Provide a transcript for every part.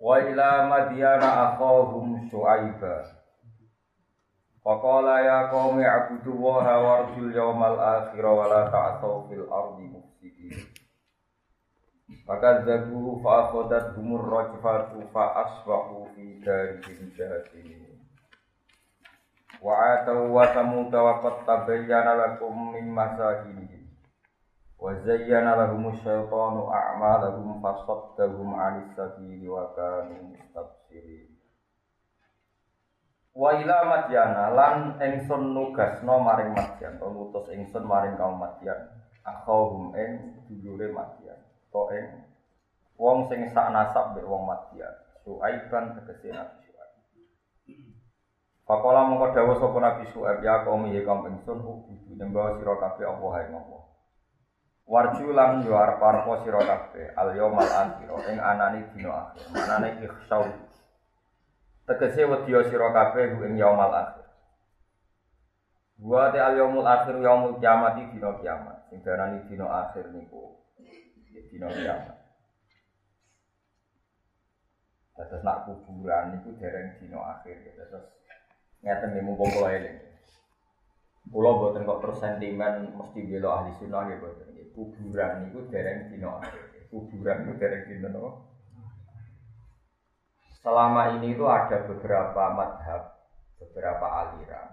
Wa ila madyana akhahum syu'aiba. Faqala ya qaumi abudu waha warjul yawmal akhir wa la ta'thaw fil ardi mufsidin. Fakadzabuhu fa akhadat humur rajfatu fa asbahu fi darihim jahilin. Wa atau wa samuda wa qad tabayyana lakum min masakinihim wa zayyana lahum syaitanu a'malahum fasaddahum 'anis sabili wa kanu mustabsirin wa ila madyana lan engson nugasno maring madyan to ngutus engson maring kaum madyan. Akhahum eng dulure madyan to eng wong sing sak nasab mbek wong madyan. Suaiban tegese nabi suaib Pakola mongko dawuh sapa Nabi Su'aib ya, ya kaum ya kaum ingsun ubudu nyembah sira kabeh apa hae ngopo? Warju lan yo arep arep sira kabeh al yaumal akhir ing anane dina akhir. Manane ikhsau. Tegese wedi sira kabeh ing yaumal akhir. Wa al yaumul akhir yaumul kiamat dina kiamat. Sing darani dina akhir niku dina kiamat. Terus nak kuburan niku dereng dina akhir. Terus ngeten nggih mumpung kula eling. Pulau buatan kok terus sentimen mesti bela ahli sunnah ya buatan kuburan itu dereng dino kuburan itu dereng dino selama ini itu ada beberapa madhab beberapa aliran.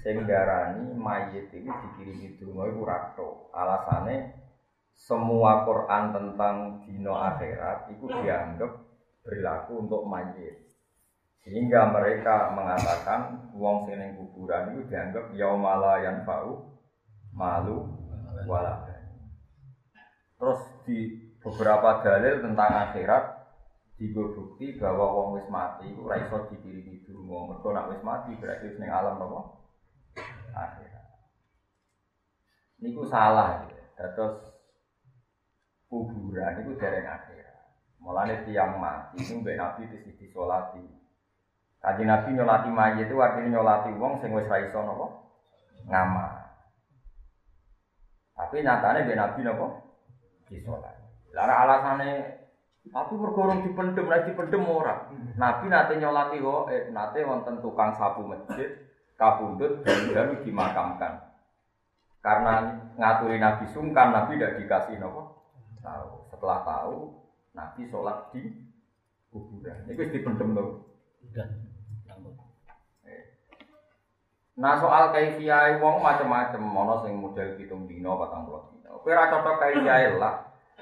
Sehinggarani mayit itu dikirimi dungo itu rato. Alasannya semua Quran tentang dino akhirat itu dianggap berlaku untuk mayit sehingga mereka mengatakan wong sing kuburan itu dianggap yaumala yang bau malu wala Terus di beberapa dalil tentang akhirat digo bukti bahwa wong wis mati itu ora iso dikirimi donga. Mergo nek wis mati berarti wis alam apa? Akhirat. Niku salah ya. Terus kuburan itu dereng akhirat. Mulane tiang mati itu mbek Nabi sisi disolati. Kaji Nabi nyolati mayit itu artinya nyolati wong sing wis ra iso napa? Ngamal. Tapi nyatanya mbek Nabi napa? di sholat. Lara alasannya tapi bergorong dipendem, lagi dipendem ora. Nabi nate nyolati kok, eh, nate wonten tukang sapu masjid, kabundut dan dimakamkan. Karena ngaturi Nabi sungkan, Nabi tidak dikasih nopo. Tahu. Setelah tahu, Nabi sholat di kuburan. Itu dipendem loh. Eh. Nah soal kaifiyah wong macam-macam, mono sing model hitung dino, patang puluh Kowe ora cocok lah.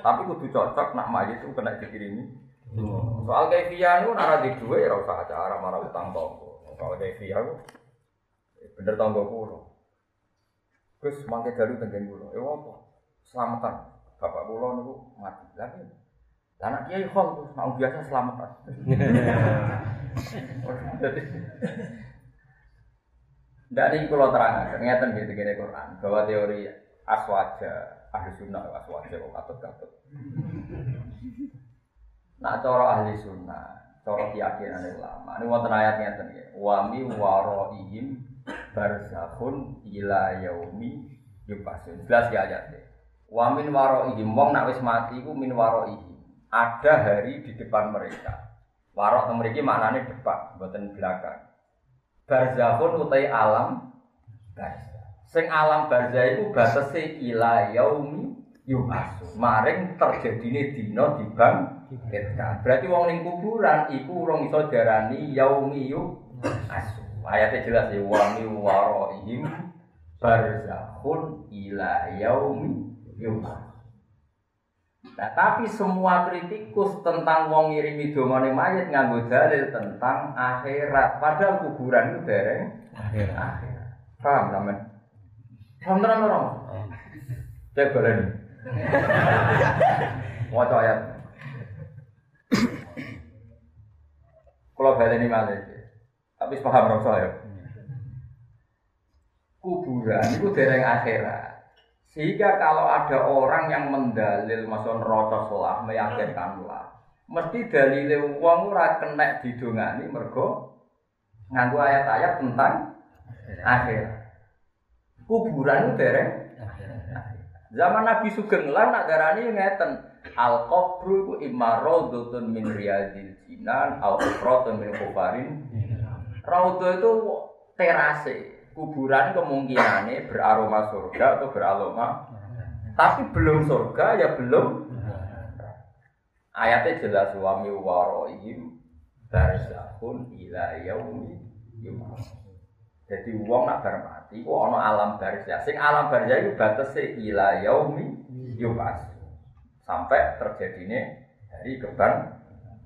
Tapi kudu cocok nak mayit itu kena dikirimi. Hmm. Soal kayak niku ora di duwe ora usah acara marah utang tonggo. Soal kaifiyah ku bener tonggo kulo. Gus mangke dalu tenggen kulo. Ya apa? Selamatan. Bapak kulo niku mati. Lagi anak kiai khol mau biasa selamatan. Tidak ini kalau terang, ternyata gitu gini Quran bahwa teori aswaja ahli sunnah aswaja kok katut-katut. Nah, cara ahli sunnah, cara keyakinan ulama. Ini wonten ayat ngeten ya. Wa mi waraihim barzakhun ila yaumi yubasun. Jelas ya ayatnya. Wa min waraihim wong nak wis mati iku min waraihim. Ada hari di depan mereka. Warok mereka maknanya depan, buatan belakang. Barzakhun utai alam barzah. Sing alam barzah itu batasi ila yaumi yubasu. Maring terjadine dina dibangkitkan. Berarti wong ning kuburan iku urung iso diarani yaumi yubasu. Ayatnya jelas ya wa mi waraihim barzakhun ila yaumi yubasu. Nah, tapi semua kritikus tentang wong ngirimi dongane mayit nganggo dalil tentang akhirat. Padahal kuburan itu dereng akhirat. akhirat. Paham sampean? Paham tenan ora? Cek balen. Waca ayat. Kalau balik ini malah Tapi paham rasa ya. Kuburan itu dereng akhirat. Sehingga kalau ada orang yang mendalil masuk neraka lah meyakinkanlah. Mesti dalile wong ora kena didongani mergo nganggo ayat-ayat tentang akhirat. Kuburan itu dereng Zaman Nabi Sugeng lah nak darani ngeten. Al qabru iku imma raudhatun min riyadil jinan au ufratun min kufarin. Raudhah itu terase. Kuburan kemungkinannya beraroma surga atau beraroma tapi belum surga ya belum. Ayatnya jelas wa mi waroihim barzahun ila yaumi Jadi uang nak bar mati, kok ana alam barzah. Sing alam barzah itu batese ila yaumi yumas sampai terjadinya dari keban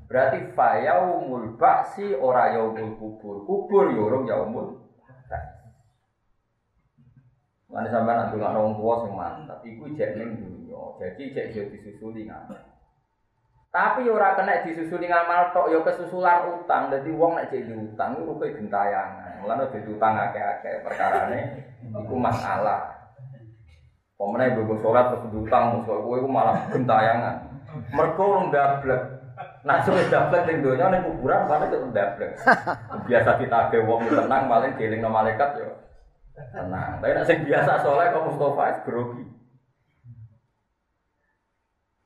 berarti fayaumul baksi ora yaumul kubur. Kubur yorong ya yaumul Mana sampai nanti nggak orang tua sing mantap, iku cek neng dunia, jadi cek jadi disusuli ngamal. Tapi ora kena disusuli ngamal tok, yo kesusulan utang, jadi uang nak jadi utang, itu rugi gentayangan. Mulane jadi utang akeh-akeh perkara ini, iku masalah. Pemenang ibu sholat terus utang musuh gue itu malah gentayangan. Mereka orang dablek. Nah sudah dablek di dunia nih kuburan mana itu dablek. Biasa kita ke wong tenang paling dieling no malaikat yo. Tenang. Tapi biasa sholat kau Mustafa es grogi.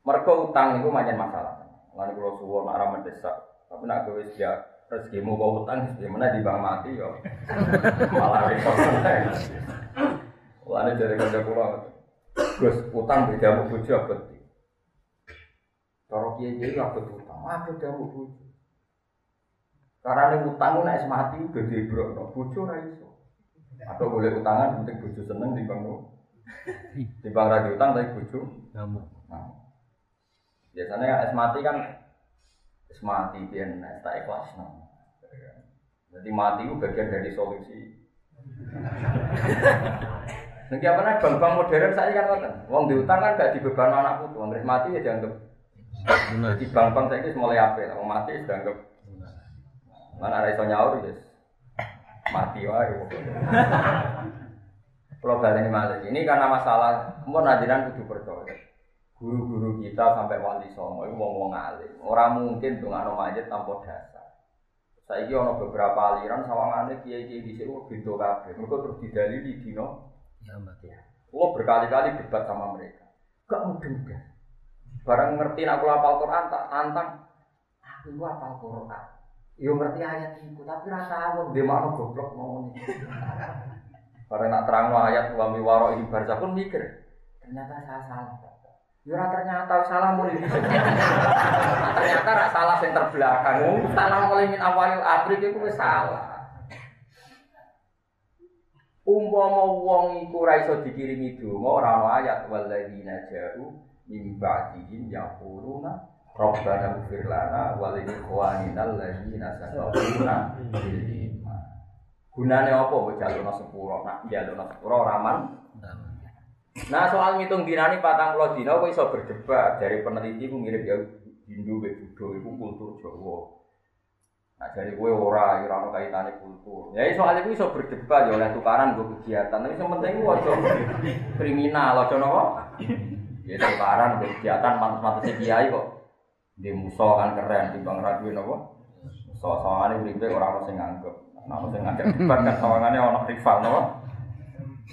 Mereka utang itu macam masalah. Lalu kalau suwon arah mendesak, tapi nak gue ya rezeki mau kau utang, gimana di bang mati yo. Malah repot. Lalu dari kerja pulang. Gus utang beda mau bojo abot. Cara kiai kiai abot utang, abot jamu bojo. Karena ini utang nek mati udah no bojo ra iso. Atau boleh utangan penting bojo seneng di bang di bang radio utang tapi bojo jamu. Nah. Biasanya es mati kan es mati biar tak ikhlas. Nah. Jadi mati itu bagian dari solusi. Nanti apa nih bank-bank modern saya kan ngoten. Wong diutang kan gak dibeban anak putu. Wong mati ya dianggap. Di bank-bank saya ini mulai apa? Wong mati ya dianggap. Mana ada iso nyaur ya. Mati wae. Kalau balik malah ini karena masalah mau najiran kudu percaya. Guru-guru kita sampai wali songo itu wong wong alim. Orang mungkin tuh nggak majid tanpa dasar. Saya ini ono beberapa aliran sawangannya kiai kiai di sini beda kabeh. Mereka terus didalili di dino Ya. Oh berkali-kali debat sama mereka. Gak mudah. Barang ngerti aku apal Quran tak tantang. Aku apal Quran. Yo ngerti ayat itu, tapi rasa awam dia mau goblok mau nih. Barang nak terang ayat wa mi waro ibadah pun mikir. Ternyata saya salah. Yo ternyata salah mulai ternyata rasa salah yang terbelakang. Salah mulai min awalil abrik itu salah. Umpama wong iku ora iso dikirimi donga ora ana ayat walladzina ja'u min ba'dihim yaquluna Rabbana ighfir lana wa li ikhwanina alladzina sabaquna bil iman. Gunane apa mbok jalukno sepuro? Nak jalukno sepuro raman. Nah soal ngitung dinani patang puluh dina kok iso berdebat dari peneliti ku mirip ya Hindu be Buddha iku kultur Jawa. Nah dari gue ora, ora ono kaitane kultur. Ya soal itu iso berdebat ya oleh tukaran gue kegiatan. Tapi yang penting gue aja kriminal, aja nopo. Ya tukaran kegiatan mantus-mantus kiai kok. Di musuh kan keren di bang radio nopo. So sawangane uripe ora ono sing nganggep. Nah, sing ngajak debat kan sawangane ono rival nopo.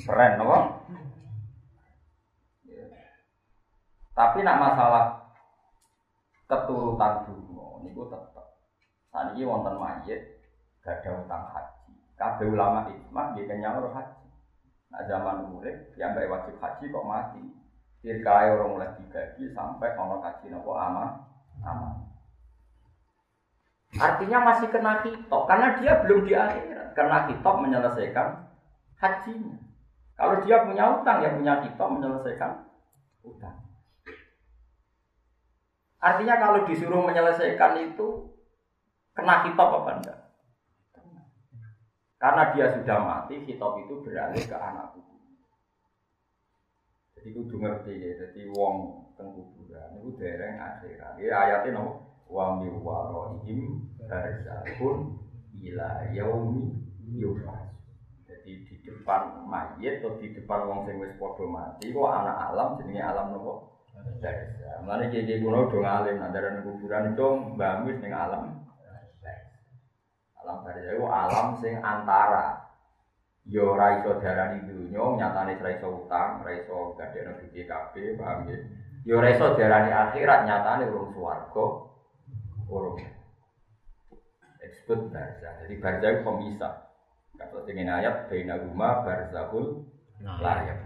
Keren nopo. Tapi nak masalah keturutan dulu, niku tetap Saat ini wonten mayit, ada utang haji. Kabeh ulama hikmah dia kenyang haji. Nah zaman urip yang baik wajib haji kok mati. Dirkai orang mulai digaji sampai orang haji nopo ama ama. Artinya masih kena hitop karena dia belum di akhirat. Kena hitop menyelesaikan hajinya. Kalau dia punya utang ya punya hitop menyelesaikan utang. Artinya kalau disuruh menyelesaikan itu Kena hitop apa enggak? Karena dia sudah mati, hitop itu beralih ke anak cucu. Jadi kudu ngerti ya, jadi wong teng kuburan itu dereng akhirat. Ini ayatnya no, wa mi waraihim barzahun ila yaumi yub'ats. Jadi di depan mayit atau di depan wong sing wis padha mati kok anak alam jenenge alam nopo? Barzah. Mulane kiye kuno do ngalim nang kuburan itu mbahmu ning alam. Alam barzah itu alam sing antara yo ora iso diarani dunya nyatane ora iso utang, ora iso gadekno BPKB, paham ya? Yo ora iso diarani akhirat nyatane urung swarga, urung disebut barzah. Jadi barzah itu pemisah. Kata dengan ayat baina rumah barzahul layak.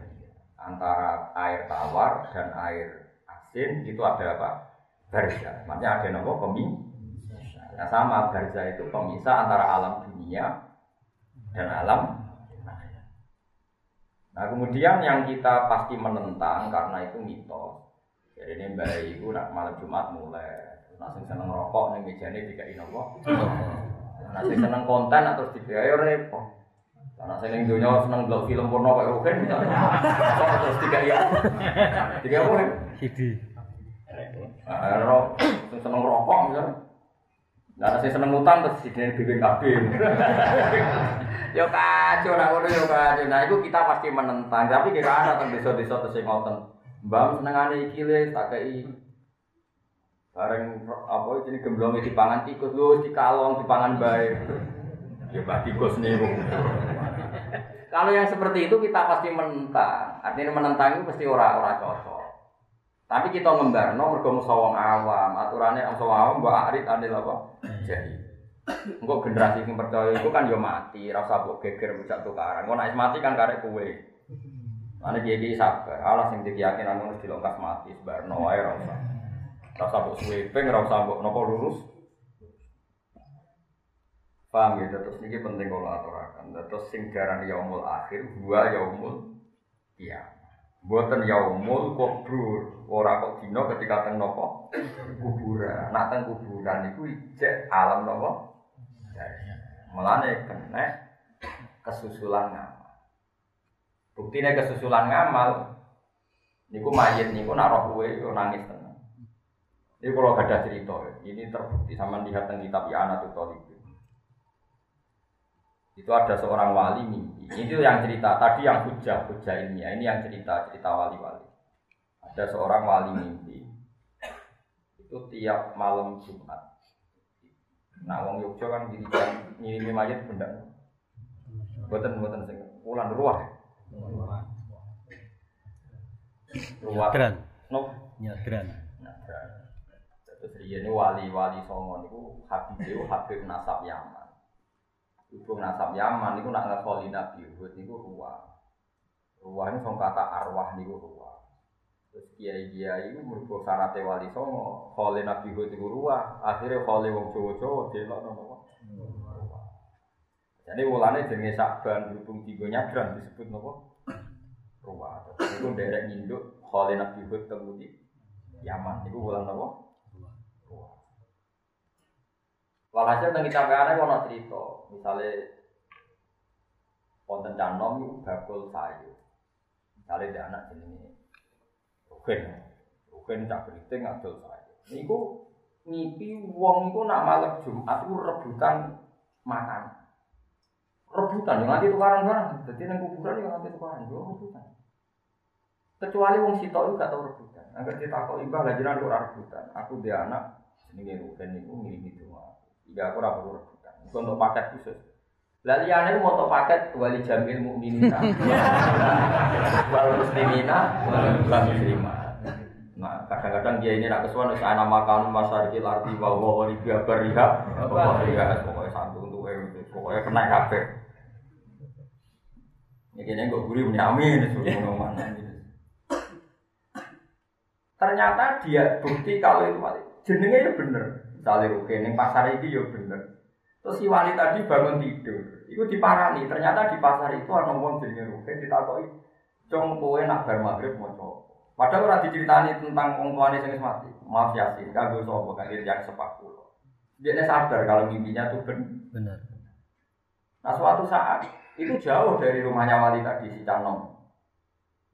Antara air tawar dan air asin itu ada apa? Barzah. Makanya ada nama pemisah. Nah sama barzah itu pemisah antara alam dunia dan alam Nah kemudian yang kita pasti menentang karena itu mitos. Jadi ini bayi itu nak malam Jumat mulai Nasi seneng rokok nih mejane dikai nopo. Nasi seneng konten atau dikai ayo repot. Karena saya yang dunia seneng belok film porno kayak Rugen, terus tiga ya, tiga apa? Hidi. Nah, seneng rokok misalnya. Nah, saya seneng utang terus di sini BPKB. Yo kacau, ngono yo kacau. Nah, itu kita pasti menentang. Tapi kira ada tentang desa-desa terus ngoten. Mbak senengane iki le tak kei Bareng apa ini gemblong di pangan tikus lu di kalong di pangan baik. Ya bah tikus nih. Kalau yang seperti itu kita pasti menentang. Artinya menentang itu pasti ora-ora cocok. Tapi kita ngembar, no mergo musawang awam, aturannya yang musawang awam mbak arit adil apa? Jadi. Engkau generasi yang percaya itu kan yo mati, rasa buat geger bisa tukaran. Mau naik mati kan karek kue. Mana jadi sabar, Allah sing keyakinan harus dilongkas mati, sebarno air rasa. Rasa mbok sweeping, rasa mbok nopo lurus. Paham ya, terus ini penting kalau aturakan. Terus sing darani yaumul akhir, dua yaumul iya. Buatan yaumul kubur, ora kok dino ketika teng nopo kuburan. Nak teng kuburan itu ijek alam nopo. Melane kena kesusulan. Buktinya kesusulan ngamal, niku mayit niku nak roh kuwe nangis tenang. Ini kalau ada cerita, ini terbukti sama lihat tentang kitab Yana Tutolib. Itu ada seorang wali mimpi. Ini yang cerita tadi yang hujah hujah ilmiah. Ini yang cerita cerita wali-wali. Ada seorang wali mimpi. Itu tiap malam Jumat. Nah, wong Yogyo kan gini kan ngirimi mayat benda. Buatan buatan sing ulan ruah. Ruah. Nyadran. No. Nyadran. Terus ini wali-wali songo niku Habib itu Habib nasab Yaman. Ibu nasab Yaman niku nak ngekoli Nabi Hud niku ruah. Ruah ini song kata arwah niku ruah. Terus kiai kiai itu mergo syaratnya wali songo, kholi Nabi Hud niku ruah. Akhirnya kholi wong Jawa dia nopo. Jadi wulane jenenge Sakban berhubung tiga nyadran disebut nopo. Terus itu derek nyinduk kholi Nabi Hud temudi Yaman. Niku wulan nopo. Walhasil tentang kita ada ono cerita, misalnya konten canom itu bakul sayu, misalnya dia anak jenenge Rugen, Rugen cak beriting ngadol sayu. Niku ngipi wong iku nak malam Jumat itu rebutan makan. Rebutan, yang nanti tukaran barang. Jadi neng kuburan yang nanti tukaran, yo rebutan. Kecuali wong sitok itu gak tau rebutan. Agar kita kok ibah lajaran rebutan. Aku dia anak jenenge Rugen niku ngirimi doa. Tiga aku rapi rebutan. Itu untuk paket khusus. Lalu yang ini mau paket wali jamil mukminina, wal muslimina, wal muslimah. Nah, kadang-kadang dia ini nak kesuwan wis ana makan masarikil arti wa wa wali biabar riha, pokoknya pokoknya satu untuk pokoknya kena kabeh. Ini kayaknya gue gurih punya amin, suruh mana Ternyata dia bukti kalau itu mati. Jenengnya ya bener. Misalnya oke, neng pasar ini ya bener. Terus si wali tadi bangun tidur, itu diparani. Ternyata di pasar itu ada ngomong jenenge ruke ditakoi, cong kowe nak bar maghrib mau coba. Padahal orang diceritani tentang orang tuanya yang mati. Maaf ya sih, kagak sopo kagak yang sepak. Dia sadar kalau mimpinya itu benar. Nah suatu saat itu jauh dari rumahnya wali tadi si Canom.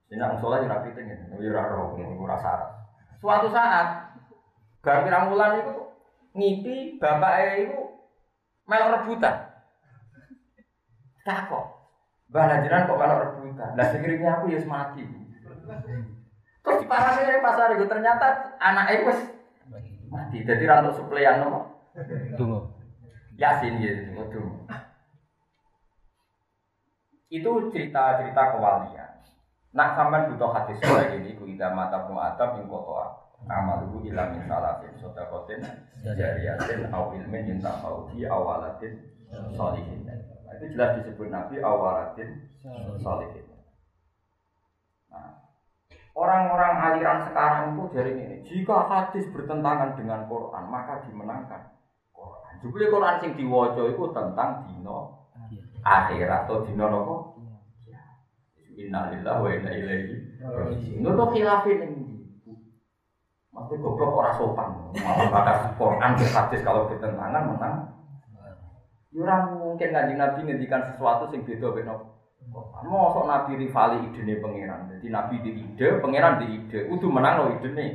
Ini nang soleh jurah piting ya, tapi jurah roh, jurah syarat. Suatu saat, gar pirang itu ngipi bapaknya itu melok rebutan. Tak kok. Mbah jenengan kok melok rebutan. Lah sekiranya aku ya mati. Terus di parane pasar itu ternyata anak itu mati. Jadi rantuk suplean nopo? Tunggu. Yasin gitu, tunggu. Itu cerita-cerita kewalian. Nak sampean butuh hadis kayak gini, ku ida mata mu atab ing kotoa. Amaluhu ila min salatin sodakotin jariyatin au ilmin yinta fi awalatin solihin. Nah, itu jelas disebut Nabi awalatin solihin. Nah, orang-orang aliran sekarang itu dari ini, jika hadis bertentangan dengan Quran, maka dimenangkan Quran. Juga Quran sing diwaca itu tentang dino akhirat atau dino nopo. Innalillahi wa inna ilaihi raji'un. Itu khilafin ini. Maksudnya goblok orang sopan. Malah kata Quran ke hadis kalau bertentangan menang. Orang mungkin ngaji Nabi ngendikan sesuatu sing beda beda. Mau sok Nabi rivali ide pangeran. Jadi Nabi di ide, pangeran di ide. Udah menang lo ide nih.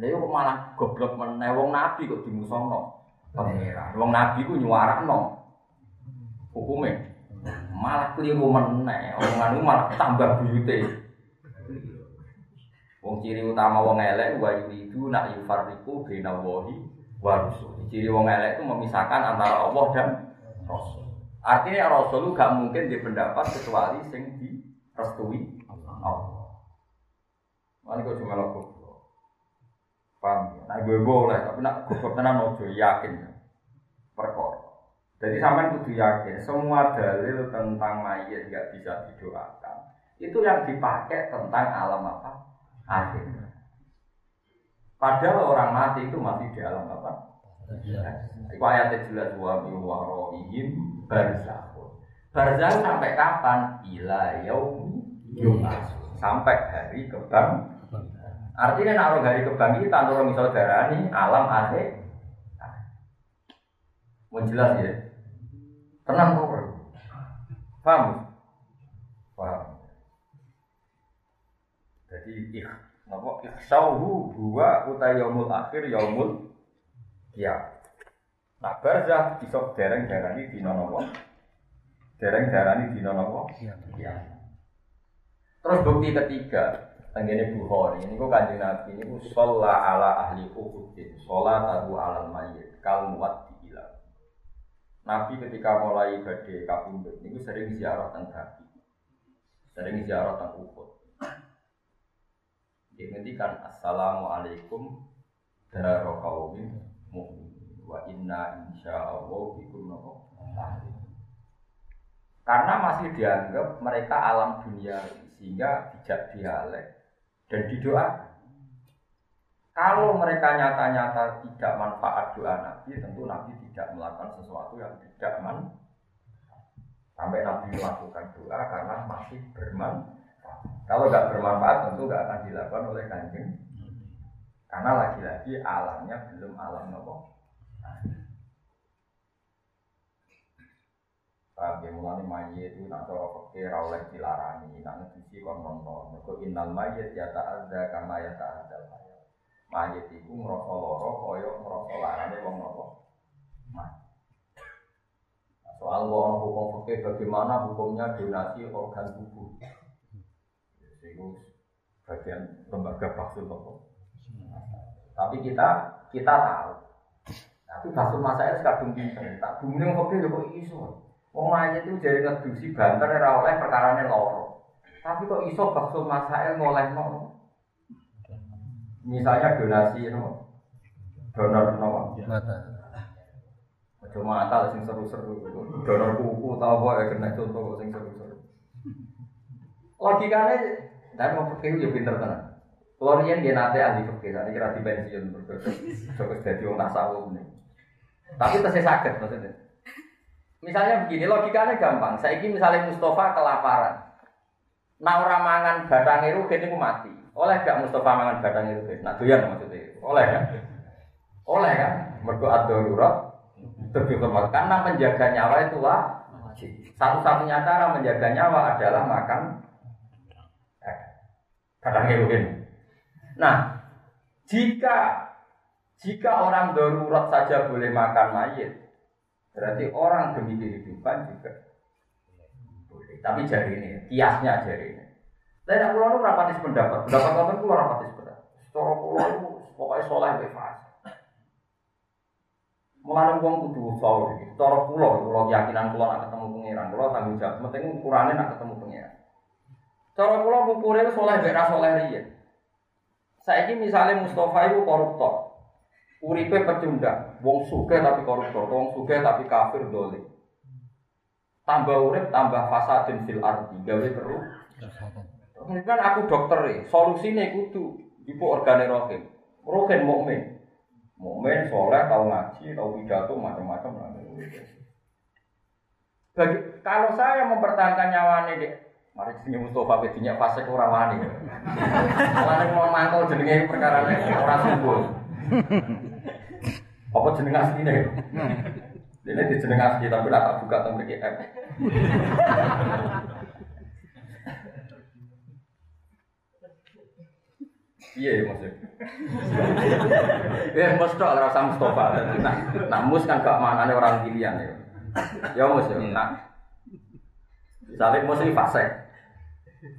Dia kok malah goblok meneh wong Nabi kok dimusono pangeran. Wong Nabi ku nyuarakno hukumnya. Malah keliru meneh. Omongan malah tambah buyute. Wong ciri utama wong elek wa yuridu nak yufarriqu baina wahi wa rusul. Ciri wong elek itu memisahkan antara Allah dan Rasul. Artinya Rasul gak mungkin dia pendapat kecuali sing direstui Allah. Mana kok cuma laku Paham? Nah, gue boleh, tapi nak goblok tenan ojo yakin. Perkor. Jadi sampai kudu yakin, semua dalil tentang mayat gak bisa didoakan. Itu yang dipakai tentang alam apa? akhir. Padahal orang mati itu masih di alam apa? Itu ayatnya jelas wa mi warohim barzahun. Barzahun sampai kapan? Ila yaumi Sampai hari kebang. Artinya orang hari kebangkitan orang saudara ini alam akhir. Mau jelas ya? Tenang kok. Paham? Paham. Jadi ikh napa ikhsauhu huwa uta yaumul akhir yaumul ya. Nah barzah iso dereng darani dina napa? Dereng darani dina napa? Ya. Terus bukti ketiga tenggene Bukhari ini kok kanjeng Nabi ini sholla ala ahli uhudin sholat tahu alal mayyit kal muat Nabi ketika mulai badhe kapundhut niku sering ziarah teng sering ziarah teng Uhud. Kan Assalamualaikum Daro kaumin mu'min Wa inna Allah bikum Karena masih dianggap mereka alam dunia Sehingga tidak dialek Dan didoakan Kalau mereka nyata-nyata tidak manfaat doa Nabi Tentu Nabi tidak melakukan sesuatu yang tidak manfaat Sampai Nabi melakukan doa karena masih bermanfaat kalau nggak bermanfaat tentu nggak akan dilakukan oleh kanjeng. Karena lagi-lagi alamnya belum alam nopo. Paham ya mulane mayit itu nak cara ra oleh dilarani, nak ngedisi kon nonton. Mergo innal mayyit ya ta'adza kama ya ta'adza mayit. Mayit iku ngrasa lara kaya ngrasa larane wong nopo. Soal wong hukum fikih bagaimana hukumnya donasi organ tubuh. Itu bagian lembaga baksul nopo. Tapi kita kita tahu. Tapi baksul masa ini kadung pinter. Tak bumi yang ya kok iso. Wong aja itu jadi ngedusi banter ora oleh perkara loro. Tapi kok iso masail ngoleh no. Misalnya donasi no. Donor no. Mata. Ojo mata sing seru-seru. Donor kuku tau kok ya kena contoh sing seru-seru. Logikanya tapi mau fikih ya pinter tenan. Kalau dia dia nanti ahli fikih, nanti kira di pensiun berdosa, fokus jadi orang tasawuf nih. Tapi tesih sakit maksudnya. Misalnya begini, logikanya gampang. Saya ini misalnya Mustafa kelaparan. Nah orang mangan batang itu mati. Oleh gak Mustafa mangan batang itu? Nah doyan maksudnya. Oleh kan? Oleh kan? Mergo ad-darurat Karena menjaga nyawa itulah satu-satunya cara menjaga nyawa adalah makan kadang heroin. Nah, jika Jika orang darurat saja boleh makan mayit, berarti orang demi kehidupan juga boleh. Tapi jari ini, kiasnya jari ini. Tapi nak pulau itu rapatis pendapat, pendapat kata itu rapatis pendapat. Secara pulau itu pokoknya soleh bebas. Mulane wong kudu usaha iki. Cara kula, kula keyakinan kula nak ketemu pangeran, kula tanggung jawab. Penting ukurane nak ketemu pangeran. Cara kula ngukure soleh mek ra soleh riyen. Saiki misalnya Mustafa itu koruptor. Uripe pecundang, wong sugih tapi koruptor, wong sugih tapi kafir dolim. Tambah urip tambah fasadin fil ardi, gawe terus. Kan aku dokter e, solusine kudu ibu organe rohim. Rohim mukmin. Mukmin soleh, tahu ngaji, tahu pidato, macam-macam. Bagi, kalau saya mempertahankan nyawane dek, mari sini Mustafa bedinya fase kurang wani. Malah mau mangkal jenenge perkara orang sungguh. Apa jeneng asli nih? Ini di jeneng asli tapi tak buka tentang. Iya ya maksudnya. Ya mus tok ora usah Mustafa. Nah, nah mus kan gak manane orang pilihan ya. Ya mus ya. Nah. Misalnya mus ini fasek.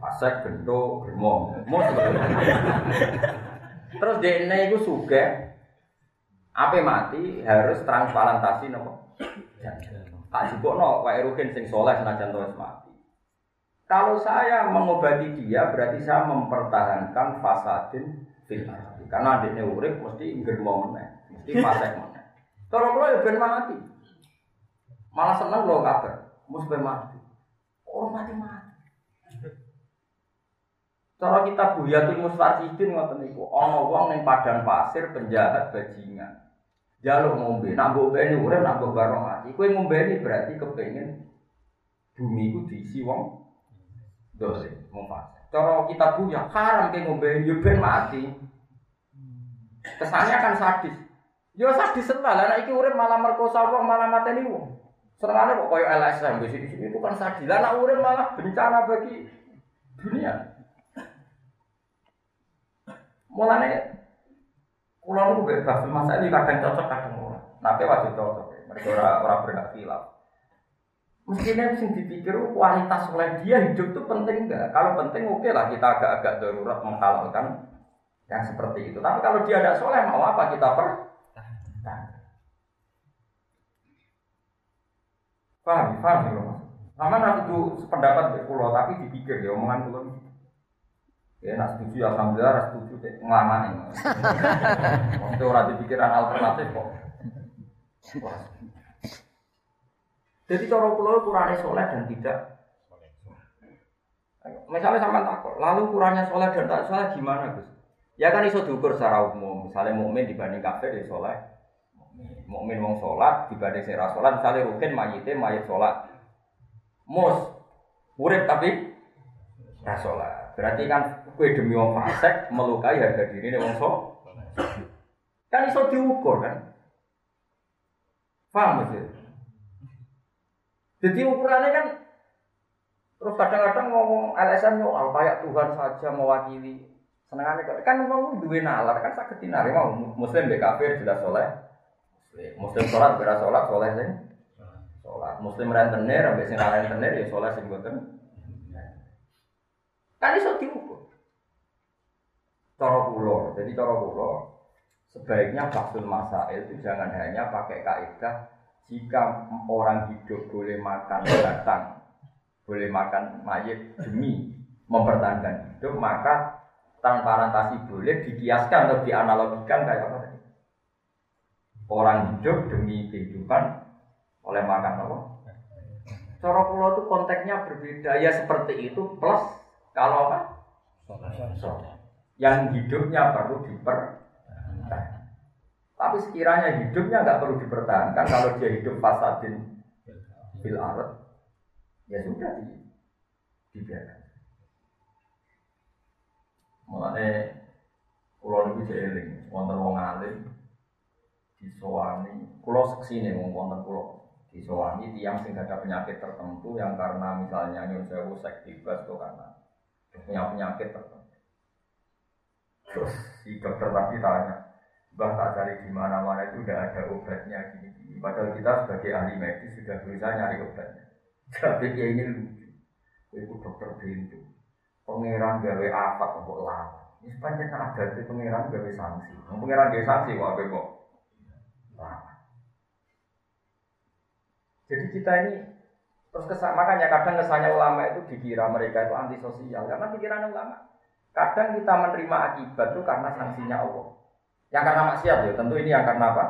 Fasek bentuk germo. Mus. Terus DNA itu suka apa mati harus transplantasi nopo. Tak cukup no, Pak Erukin sing soleh senajan terus mati. Kalau saya mengobati dia berarti saya mempertahankan fasadin fil Karena adiknya urip mesti germo meneh, mesti fasek meneh. Kalau kalau ya ben mati. Malah seneng lo kabar, mesti mati. Oh mati mati. Cara kita buyatul mustarsidin ngoten niku, ana wong ning padang pasir penjahat bajingan. Jaluk ngombe, nak ngombe urip nak bareng mati. Kowe ngombe berarti kepengen bumi ku diisi wong dolim, wong fasik. Cara kita punya haram ke ngombe yo ben mati. Kesannya kan sadis. Yo sadis lah, lah iki urip malah merkosa wong, malah mateni wong. Serangane kok koyo LSM di sini itu kan sadis. Lah urip malah bencana bagi dunia. Mulane Kulo nu bebas, masa ini kadang cocok kadang ora. Tapi wajib cocok. Mereka ora ora berhak. Mestinya sing dipikir kualitas oleh dia hidup itu penting enggak? Kalau penting oke okay lah kita agak-agak darurat menghalalkan yang seperti itu. Tapi kalau dia ada soleh mau apa kita per? Paham, paham ya mas. Sama aku tuh sependapat di pulau tapi dipikir ya omongan pulau Ya, nak setuju alhamdulillah, nak setuju cek ngelama ini. Waktu orang dipikiran alternatif kok. Jadi cara pulau kurangnya soleh dan tidak. Misalnya sama takut, lalu kurangnya soleh dan tak soleh gimana Gus? Ya kan iso diukur secara umum. Misalnya mukmin dibanding kafir ya soleh. Mukmin wong sholat dibanding sira sholat. Misalnya rukin mayite mayit sholat. Mus urip tapi ra sholat. Berarti kan kue demi wong fasik melukai harga diri wong so. Kan iso diukur kan. Paham sih? Jadi ukurannya kan terus kadang-kadang ngomong LSM yo kayak Tuhan saja mewakili. Senengannya kan ngomong duwe nalar kan sakit tinari mau. Muslim be sudah soleh. Muslim sholat beras sholat soleh sing. Sholat. Muslim rentenir ambek sing rentenir ya soleh sing boten. Kan iso diukur. Cara kula jadi cara kula sebaiknya baksul masail itu jangan hanya pakai kaidah jika orang hidup boleh makan batang, boleh makan mayat demi mempertahankan hidup, maka transparentasi boleh dikiaskan atau dianalogikan kayak apa tadi? Orang hidup demi kehidupan oleh makan apa? Cara pulau itu konteksnya berbeda ya seperti itu plus kalau apa? Yang hidupnya perlu dipertahankan. Tapi sekiranya hidupnya nggak perlu dipertahankan, kalau dia hidup fasadin bil arat, ya sudah di, dibiarkan. Mulane pulau niku jeeling, wonten wong alim disowani, pulau seksine wong wonten pulau disowani tiang sing ada penyakit tertentu yang karena misalnya nyun sewu seks bebas atau karena punya penyakit tertentu. Terus si dokter tadi tanya, Bah tak cari di mana-mana itu udah ada obatnya gini-gini. Padahal kita sebagai ahli medis sudah berusaha nyari obatnya. Tapi dia ini lucu. Itu dokter pintu. Pangeran gawe apa kok lama. Ini sepanjang ada di pangeran gawe sanksi. Pangeran gawe sanksi kok apa kok lama. Jadi kita ini terus kesan, makanya kadang kesannya ulama itu dikira mereka itu antisosial karena pikiran ulama. Kadang kita menerima akibat itu karena sanksinya Allah. Yang karena maksiat ya, tentu ini yang karena apa?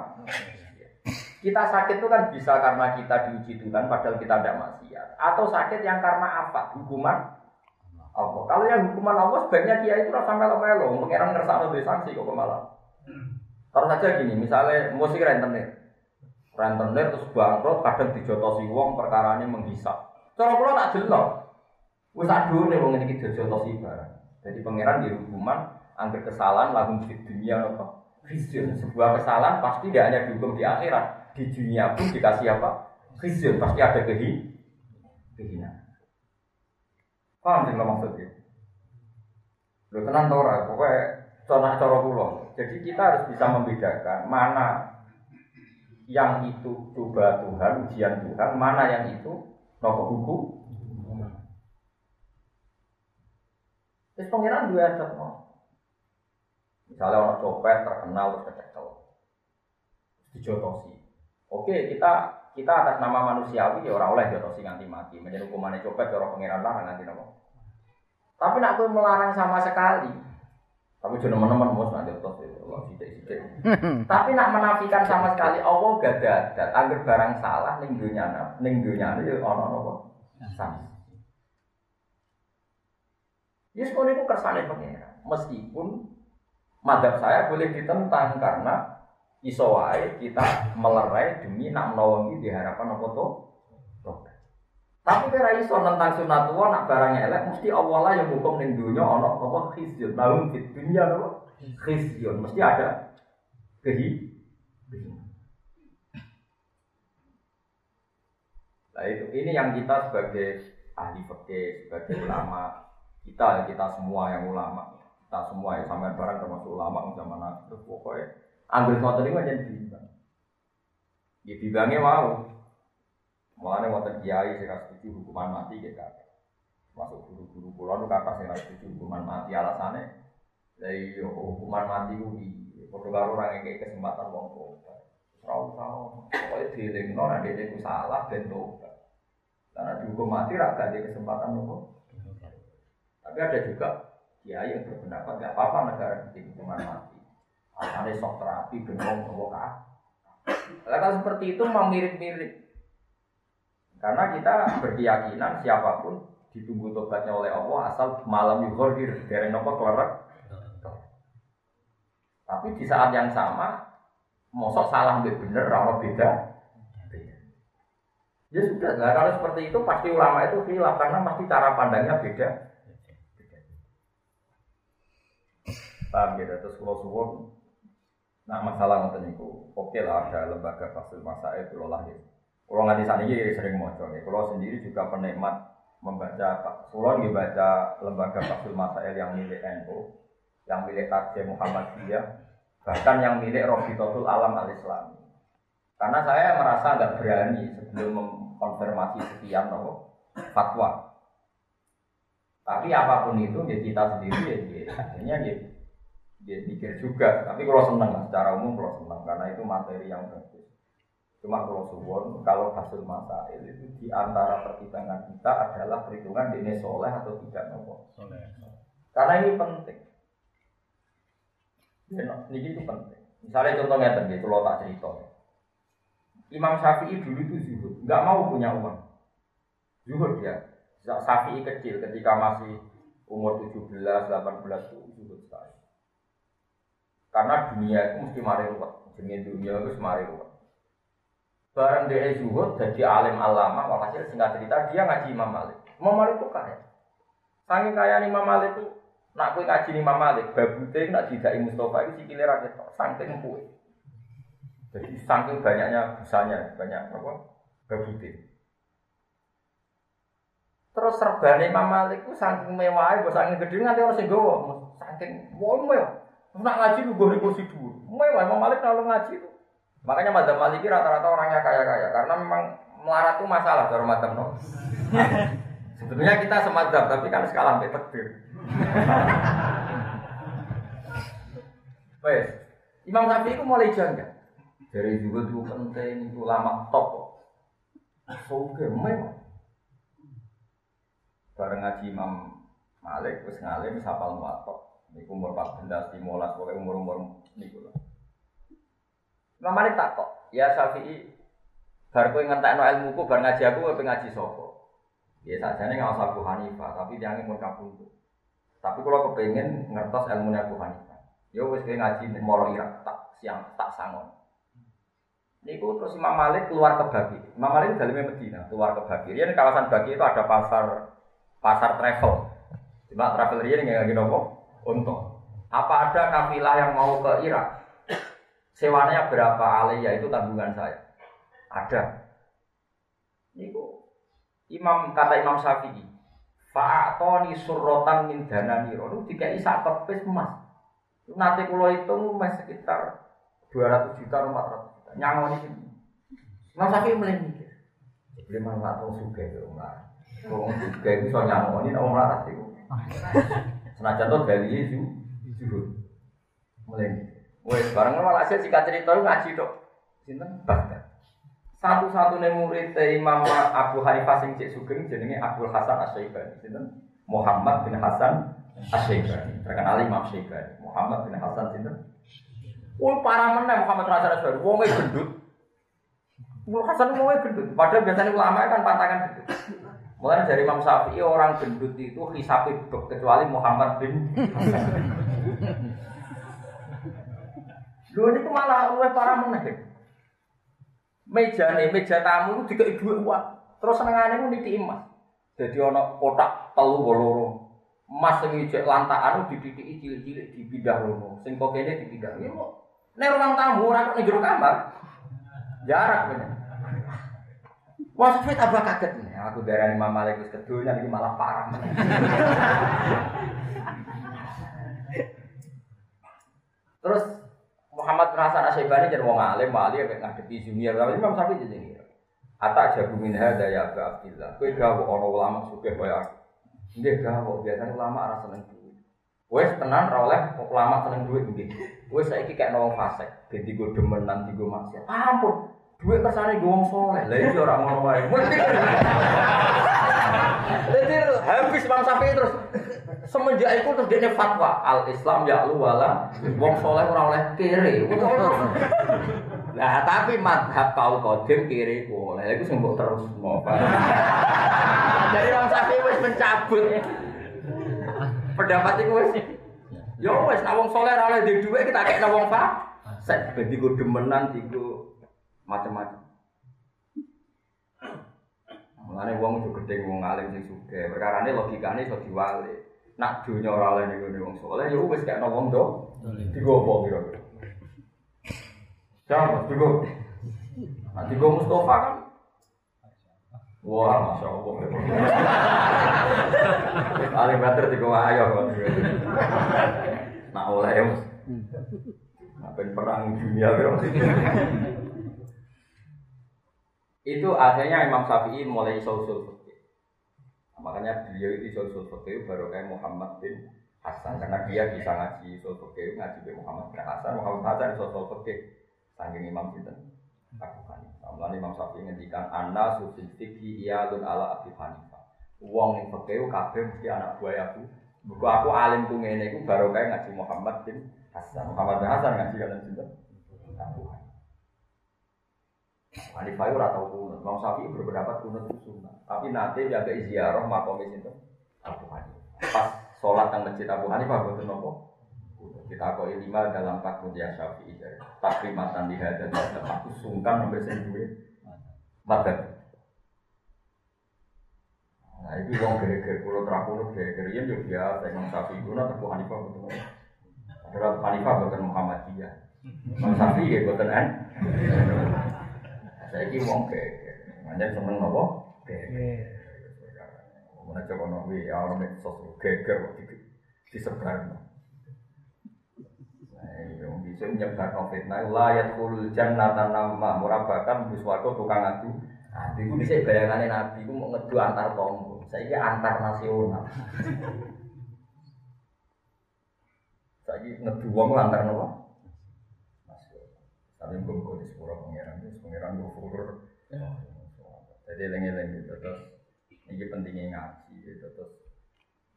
Kita sakit itu kan bisa karena kita diuji Tuhan padahal kita tidak maksiat. Atau sakit yang karena apa? Hukuman Allah. Kalau yang hukuman Allah sebaiknya dia itu rasa melo-melo. Mengira ngerasa lebih sanksi kok malah. Terus saja gini, misalnya musik rentenir. Rentenir terus bangkrut, kadang dijotosi wong perkara ini menghisap. Cara kalau tak jelas. Wis adune wong ini dijotosi barang. Jadi pangeran di hukuman, angker kesalahan langsung di dunia apa? Khizyun. Sebuah kesalahan pasti tidak hanya dihukum di akhirat, di dunia pun dikasih apa? Khizyun. Pasti ada kehi, kehinaan. Paham sih maksudnya? Lo tenang tau ora, pokoknya cara cara pulau. Jadi kita harus bisa membedakan mana yang itu coba Tuhan, ujian Tuhan, mana yang itu nopo hukum. Terus pangeran dua ada Misalnya orang copet terkenal terus kecekel, dijotosi. Oke, kita kita atas nama manusiawi ya orang oleh jotosi nganti mati. Menjadi hukumannya copet orang pangeran lah nanti nopo. Tapi nak aku melarang sama sekali. Tapi jangan teman-teman mus nanti itu sidik Tapi nak menafikan sama sekali Allah gak ada. Angger barang salah ning dunia ning dunia ya ono nopo. Sama. Yes, kalau itu kersane pangeran. Meskipun madhab saya boleh ditentang karena iso wae kita melerai demi nak menolongi di harapan apa tuh tapi kira iso tentang sunatullah nak barangnya elek mesti Allah lah yang hukum ning dunya ana apa? Khizyun. Fid dunya apa? Khizyun. Mesti ada kehi Nah itu ini yang kita sebagai ahli fikih, sebagai ulama, kita kita semua yang ulama, kita semua yang sampai barang termasuk ulama zaman akhir pokoknya ambil ngotot ini aja bimbang. Ya bimbangnya mau mulanya ngotot kiai saya setuju hukuman mati gitu masuk guru-guru pulau itu kata saya setuju hukuman mati alasannya dari hukuman mati itu perlu karo orang yang kayak kesempatan wong tobat. Tahu, pokoknya dieling no, nanti dia salah dan tobat. Karena dihukum mati raga di kesempatan nopo. Tapi ada juga kiai yang berpendapat nggak apa-apa negara bikin hukuman mati. Asalnya sok terapi bengong provokatif. Kalau seperti itu mau mirip-mirip. Karena kita berkeyakinan siapa pun ditunggu tobatnya oleh Allah asal malam yuhordir dari nopo keluar. Tapi di saat yang sama, mosok salah lebih bener, kalau beda. Ya sudah, nah, kalau seperti itu pasti ulama itu khilaf karena pasti cara pandangnya beda. Paham gitu, terus kalau suwon Nah masalah ngoten niku, oke lah ada lembaga fasil masa itu lah gitu. Kalau nggak di sana ini sering moco nih. Kalau sendiri juga penikmat membaca, kalau nggak baca lembaga fasil masail yang milik NU, yang milik Muhammad Muhammadiyah, bahkan yang milik Robiqatul Alam Al Islam. Karena saya merasa nggak berani sebelum mengkonfirmasi sekian nopo fatwa. Tapi apa pun itu ya kita sendiri ya, ya akhirnya ya dia pikir juga. Tapi kalau senang lah, secara umum kalau senang karena itu materi yang bagus. Cuma kalau suwon, kalau hasil masail itu di antara pertimbangan kita adalah perhitungan ini soleh atau tidak nopo. Karena ini penting. Ya, ini itu penting. Misalnya contohnya tadi, kalau tak cerita. Imam Syafi'i dulu itu zuhud, nggak mau punya uang. Zuhud ya. Syafi'i kecil ketika masih umur 17, 18 itu zuhud sekali. Karena dunia itu mesti mari ruwet. Jenis dunia itu mari ruwet. Barang dia zuhud jadi alim alama, walhasil singkat cerita dia ngaji Imam Malik. Imam Malik itu kaya. Saking kaya Imam Malik itu, nak kue ngaji Imam Malik, babute nak tidak Mustafa itu sikile ra ketok, saking kue. Jadi saking banyaknya busanya, banyak apa? Babute. Terus serbane Imam Malik itu saking mewah, bos saking gede nanti orang sing gowo, saking wow mewah. Nak ngaji lu gue kursi dulu. Mewah, Imam Malik kalau ngaji itu. Makanya Madzhab Maliki rata-rata orangnya kaya-kaya karena memang melarat itu masalah dari Madzhab no. Sebetulnya kita semadzhab tapi kan skala sampai takdir. Wes, Imam Syafi'i itu mulai jangka. Dari juga itu penting itu lama top. Oke, memang. Bareng ngaji Imam Malik, terus ngalim, sapal muatok. Ini umur 14, 15, pokoknya umur-umur ini lah. Imam Malik tak kok, ya Syafi'i, bar kowe ngentekno ilmuku bar ngaji aku kowe ngaji sapa? Ya sajane nggak usah Abu Hanifah, tapi dia ingin kabundut. Tapi kalau kepengen ngertos ilmu Abu Hanifah, ya wis kowe ngaji ning Moro Irak tak siang tak sangon. Niku terus Imam Malik keluar ke Bagi. Imam Malik dalamnya Medina, keluar ke Bagi. Ini kawasan Bagi itu ada pasar pasar travel. Cuma travel ini nggak lagi nopo untuk. Apa ada kafilah yang mau ke Irak? Sewanya berapa aliyah itu tanggungan saya. Ada. Niku Imam kata Imam Syafi'i, Fa'atoni surrotan min dana niro. Itu dikai sak kepis emas. Nanti kulo itu mas sekitar 200 juta, 400 juta. Nyangoni ini. Imam Syafi'i mulai mikir. Mana nggak tahu suka itu nggak. Wong suka itu so nyangoni, orang larat itu. Senajan tuh dari itu, jujur. Mulai. Wes bareng malah saya jika cerita ngaji dok. Sinten Baghdad. Satu-satunya murid Imam Abu Hanifah sing cek sugeng jenenge Abdul Hasan Asy-Syaibani. Muhammad bin Hasan Asy-Syaibani. Terkenal Imam Syaibani. Muhammad bin Hasan sinten? Oh parah meneh Muhammad bin Hasan Asy-Syaibani. Wonge gendut. Abdul Hasan wonge gendut. Padahal biasanya ulama kan pantangan gendut. Mulai dari Imam Syafi'i orang gendut itu hisapi kecuali Muhammad bin. Lho niku malah luwih parah meneh. Meja nih, meja tamu itu tiga ibu uang. Terus senengane ku niti emas. Jadi ono kotak telu loro. Emas sing ijek lantakan dididiki cilik-cilik dipindah rono. Sing kok kene dipindah. Ya kok nek ruang tamu ora kok jero kamar. Jarak bener. Wah, saya tambah kaget nih. Aku darah Imam Malik wis kedunya ini malah parah. Terus Muhammad bin Hasan Asyibani jadi wong alim, wali yang ngadepi Zumiyah, tapi Imam Syafi'i jadi ini. Ata jago min hada ya Abu Abdillah. Kowe gawe ana ulama sugih kaya aku. Nggih gawe biasane ulama ora seneng duit. Wes tenan ora oleh ulama seneng duit nggih. Wes saiki kek wong fasik, go demenan digo maksiat. Ampun, duit kersane go wong saleh. Lah iki ora ngono wae. Jadi habis Imam Syafi'i terus semenjak itu terus dia fatwa al Islam ya lu wala wong soleh ora oleh kiri. Nah tapi madhab kau kodim kiri boleh. Itu sing terus mau. Jadi Imam Syafi'i wis mencabut pendapat itu wis. Yo wis nek wong soleh oleh di dhuwit kita kek wong pak. Set ben digo demenan digo macam-macam. Mulane wong itu gede wong alim sing sugih. Perkarane logikane iso diwalik. Nak dunya ora oleh ning wong saleh ya wis kek wong do. Digo apa kira-kira? Jangan, digo. Nah, digo Mustafa kan. Wah, masya Allah. Paling banter digo ayo kok. Nak oleh ya. Nah, perang dunia kira. Itu akhirnya Imam Syafi'i mulai fikih. Nah, makanya beliau itu iso-usul fikih baru kayak Muhammad bin Hasan karena dia bisa ngaji usul fikih, ngaji bin Muhammad bin Hasan, Muhammad Hasan iso usul fikih. Saking Imam Sinten Abu Hanifah. Mulane Imam Syafi'i ngendikan anna susil fikih iyalun ala Abu Hanifah. Wong ning fikih kabeh mesti anak buah aku. Buku aku alim ku ngene iku baru kayak ngaji Muhammad bin Hasan. Muhammad bin Hasan ngaji kan sinten? Abu Hanifah. Hanifah itu rata kunut. Imam Syafi'i berpendapat kunut itu sunnah. Tapi nanti jaga ziarah makom itu Abu Hanifah. Pas sholat yang masjid Abu Hanifah betul nopo. Kita koi lima dalam takut ya Syafi'i. Takrimatan di hadan dan aku sungkan sampai sendiri. Madat. Nah itu wong geger pulau terapunut geger ya juga biasa Imam Syafi'i itu nanti Abu Hanifah betul nopo. Adalah Hanifah betul Muhammadiyah. Imam Syafi'i ya betul an. Saya ini wong geger, hanya seneng nopo geger. Mana coba nabi ya orang medsos geger di disebar. sing nyebar fitnah la yadkhulul jannata nama murabakan wis warga tukang adu. Adu iku dhisik bayangane Nabi iku mau ngedu antar tonggo. Saiki antar nasional. Saiki ngedu wong antar nopo? Tapi mbok di sepuro pangeran, pangeran gufur. Jadi lengi-lengi gitu. terus ini pentingnya ngaji gitu terus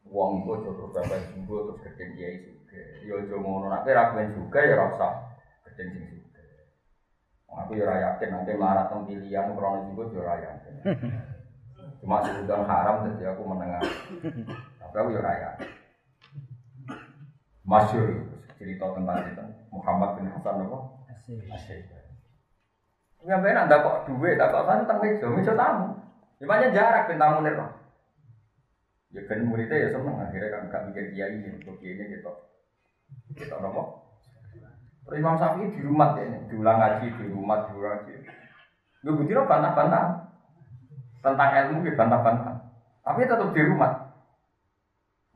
uang gue terus berapa sembuh terus gede kiai juga. Yo jo ngono aku juga ya rasa gede sing juga. Aku ya yakin nanti marah tentang pilihan krono juga yo yakin. Cuma sudah haram jadi aku menengah. Tapi aku ya yakin. Masyur cerita tentang itu Muhammad bin Hasan apa? Asyik. Nyampe anda kok duit, tak kok sana tentang meja, meja tamu. Gimana jarak ben tamu nih Ya kan muridnya ya seneng akhirnya kan gak mikir kiai ini, untuk kiai ini gitu. Kita nopo. Terus Imam Syafi'i di rumah ya, diulang ngaji di rumah, diulang ngaji. Gue bukti bantah-bantah tentang ilmu ya bantah-bantah. Tapi tetap di rumah.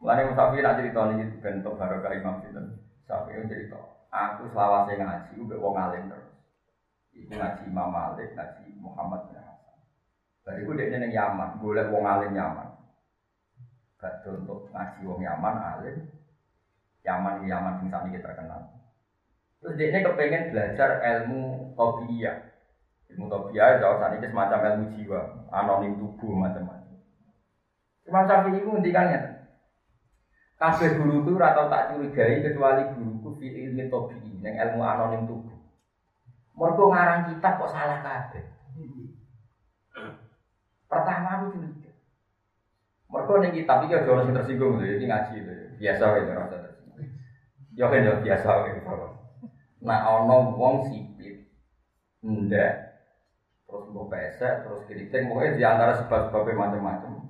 Mulai Imam Syafi'i nak cerita ini bentuk barokah Imam Sinten. Syafi'i cerita, aku selawase ngaji, gue wong alim terus. Iku ngaji Imam Malik, ngaji Muhammad bin Hasan. Dari itu dia neng Yaman, boleh wong alim Yaman. Gak untuk ngaji wong Yaman alim. Yaman Yaman sing sami kita terkenal. Terus dia kepengen belajar ilmu tobiyah. Ilmu tobiyah jauh saat ini semacam ilmu jiwa, anonim tubuh macam-macam. Imam Syafi'i itu ngendikannya. Kabeh guru itu atau tak curigai kecuali guruku fi ilmi tobi'i, yang ilmu anonim tubuh. Mereka ngarang kitab kok salah kabeh. Pertama aku curiga. Mereka nih kitab ini ada orang tersinggung loh, ini ngaji loh, biasa ya rasa tersinggung. Ya kan ya biasa gitu. Nah ono wong sipit, ndak, terus mau pesek, terus keriting, pokoknya di antara sebab-sebabnya macam-macam.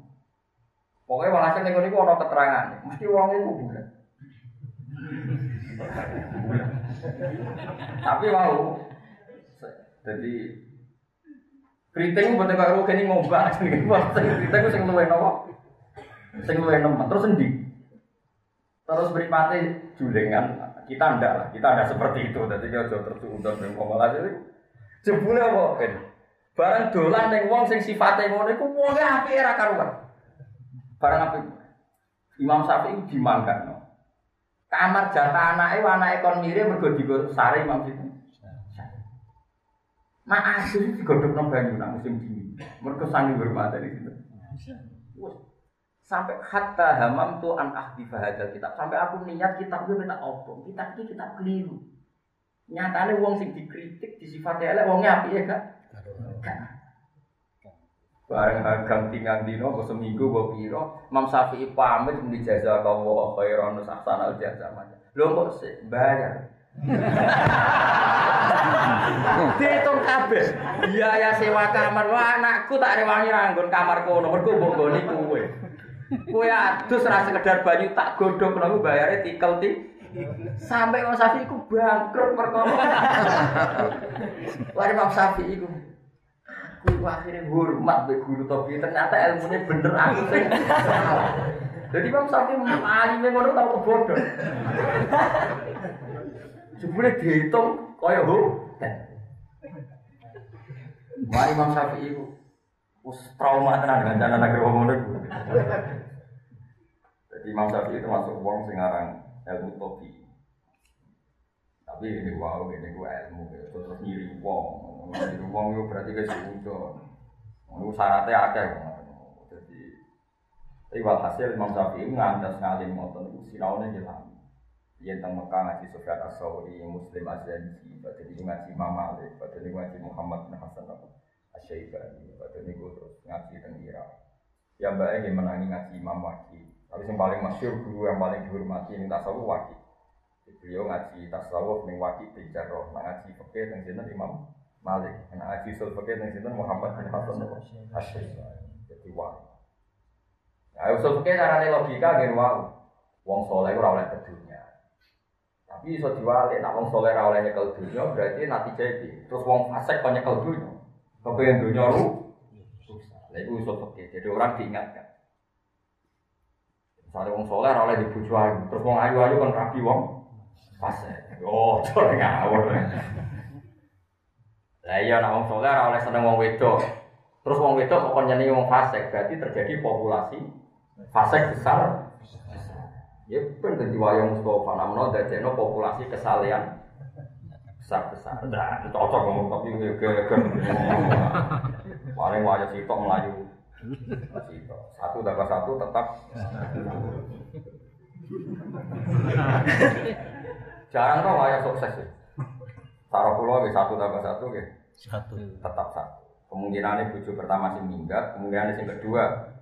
Pokoknya walhasil nih ini keterangan, mesti wong itu bulan. Tapi mau, jadi keriting buat kayak rugi ini ngobak, keriting itu sing luwe nopo. Sing luwih nemen terus endi? Terus beripati julengan. Kita ndak lah, kita ndak seperti itu. Jadi kita jauh tersuudon ning malah jadi jebule apa kan? Barang dolan ning wong sing sifate ngono iku wonge apike ra karuan. Barang apik. Imam Syafi'i dimangkan. Kamar jatah anake anake kon mirip mergo digo sare Imam Syafi'i. Nah asli digodhog nang banyu nang musim dingin. Mergo sangi hormate di situ sampai hatta hamam tu an ahdi bahadal kitab sampai aku niat kitab itu minta opo kitab ini kitab keliru nyatanya wong sing dikritik disifati elek wongnya api ya kak bareng hagang tinggal dino kok seminggu kok piro Imam Syafi'i pamit di jasa kau khairan nusaksan al jasa macam lo kok sih bayar Dihitung kabeh. Biaya sewa kamar. Wah, anakku tak rewangi ranggon kamar kono. Mergo mbok goni kuwe. Kue adus rasa sekedar banyu tak godhong kono bayare tikel ti. Sampai Imam Syafi'i iku bangkrut perkara. Wah Imam Syafi'i iku akhirnya hormat be guru topi ternyata ilmunya bener aku sih jadi Imam Syafi'i alim ngono tau kebodoh jebule dihitung kaya ho Wah Imam Syafi'i iku Us trauma tenan dengan anak ngono iku. Jadi Imam Syafi'i itu masuk wong sing aran ilmu topi. Tapi ini wow, ini gua ilmu gitu. terus nyiri wong. Nyiri wong itu berarti ke suudon. Itu syaratnya ada Jadi tapi walhasil Imam Syafi'i ngandas ngalim ngoten itu sinaune jelas. Yang tentang Mekah ngaji Sufyan As-Sawri, Muslim Az-Zanji, ini ngaji Imam Malik, ini ngaji Muhammad bin Hasan Asyaibani Pada ini gue terus ngaji tentang Irak Yang baik yang menangi ngaji Imam Waki Tapi yang paling masyur guru yang paling dihormati ini tasawuf Waki Beliau ngaji tasawuf ning Waki bin Jarrah ngaji yang sini Imam Malik Nah ngaji usul fakir yang sini Muhammad bin Hasan Asyaibani Jadi Waki Nah usul fakir caranya logika gitu wow Wong soleh ora oleh kedunya tapi iso diwalik, nak wong soleh ora oleh nyekel berarti nanti jadi. Terus wong fasik kok nyekel dunia. Kepengen dunia lu. Lah itu usul fakir. Jadi orang diingatkan. Misalnya wong soleh oleh dibujuk ayu, terus wong ayu ayu kan rapi wong fase. Oh, cor ngawur. Lah iya nek wong saleh ora oleh seneng wong wedok. Terus wong wedok kok nyenengi wong fasik, berarti terjadi populasi fasik besar. Ya ben dadi wayang Mustafa namno dadekno populasi kesalehan besar-besar. Nah, cocok ngomong tapi geger. Paling wayang sitok melayu. Sitok. Satu tambah satu tetap Jarang kok wayang sukses ya. Taruh pulau satu tambah satu ke Satu. tetap satu. Kemungkinan bujuk pertama sih minggat, kemungkinan yang kedua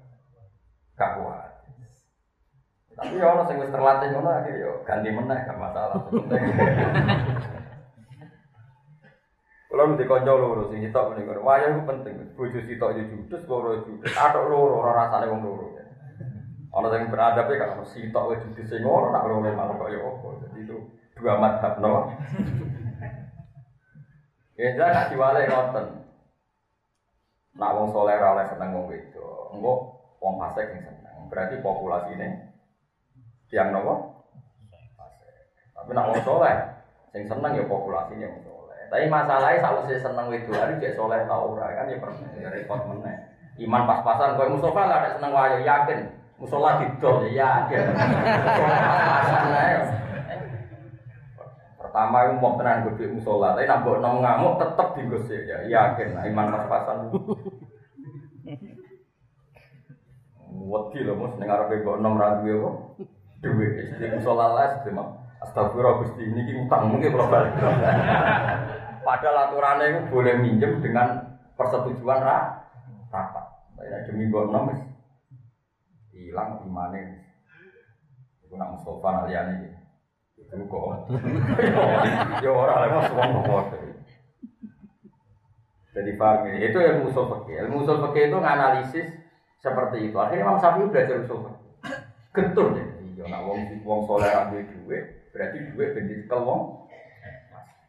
gak kuat. Tapi ya orang wis terlatih ngono akhirnya yo ganti meneh gak masalah. Kalau nanti konco loro sing sitok ngono, wayang itu penting. Bojo sitok yo judes, loro judes. Atok loro ora rasane wong loro. Ana sing beradab ya kalau sitok wis judes sing ngono nak loro malah kok yo apa. Jadi itu dua madhab no. Ya jangan diwale ngoten. Nak wong soleh ora oleh seneng wong wedok. Engko wong fasik sing seneng. Berarti populasi ini tiang nopo? Tapi nak wong soleh sing seneng ya populasinya wong soleh. Tapi masalahnya sausé seneng wedokan cek soleh ta ora kan ya ya repot meneh. Iman pas-pasan kowe Mustafa lah ada seneng wae yakin. Musola didol ya yakin. Pas-pasan ae. Pertama itu mau tenan gede musola, tapi nak buat nong ngamuk tetep digosip ya, yakin lah iman pas-pasan. Wedi loh mus, dengar apa nom ragu ya kok, duit, jadi musola lah sih mah. Astagfirullah gusti ini ki utang mungkin kalau balik. Padahal aturannya itu boleh minjem dengan persetujuan ra rapat. Tapi demi buat nom hilang imannya. Itu nak Mustafa gitu. Itu kok. Ya ora lah mas wong kok. Jadi paham ya? Itu ilmu usul fikih. Ilmu usul fikih itu nganalisis seperti itu. Akhirnya Imam Syafi'i belajar usul fikih. Getun ya. Iya, nak wong wong soleh ambil duit, berarti duit ben dicekel wong.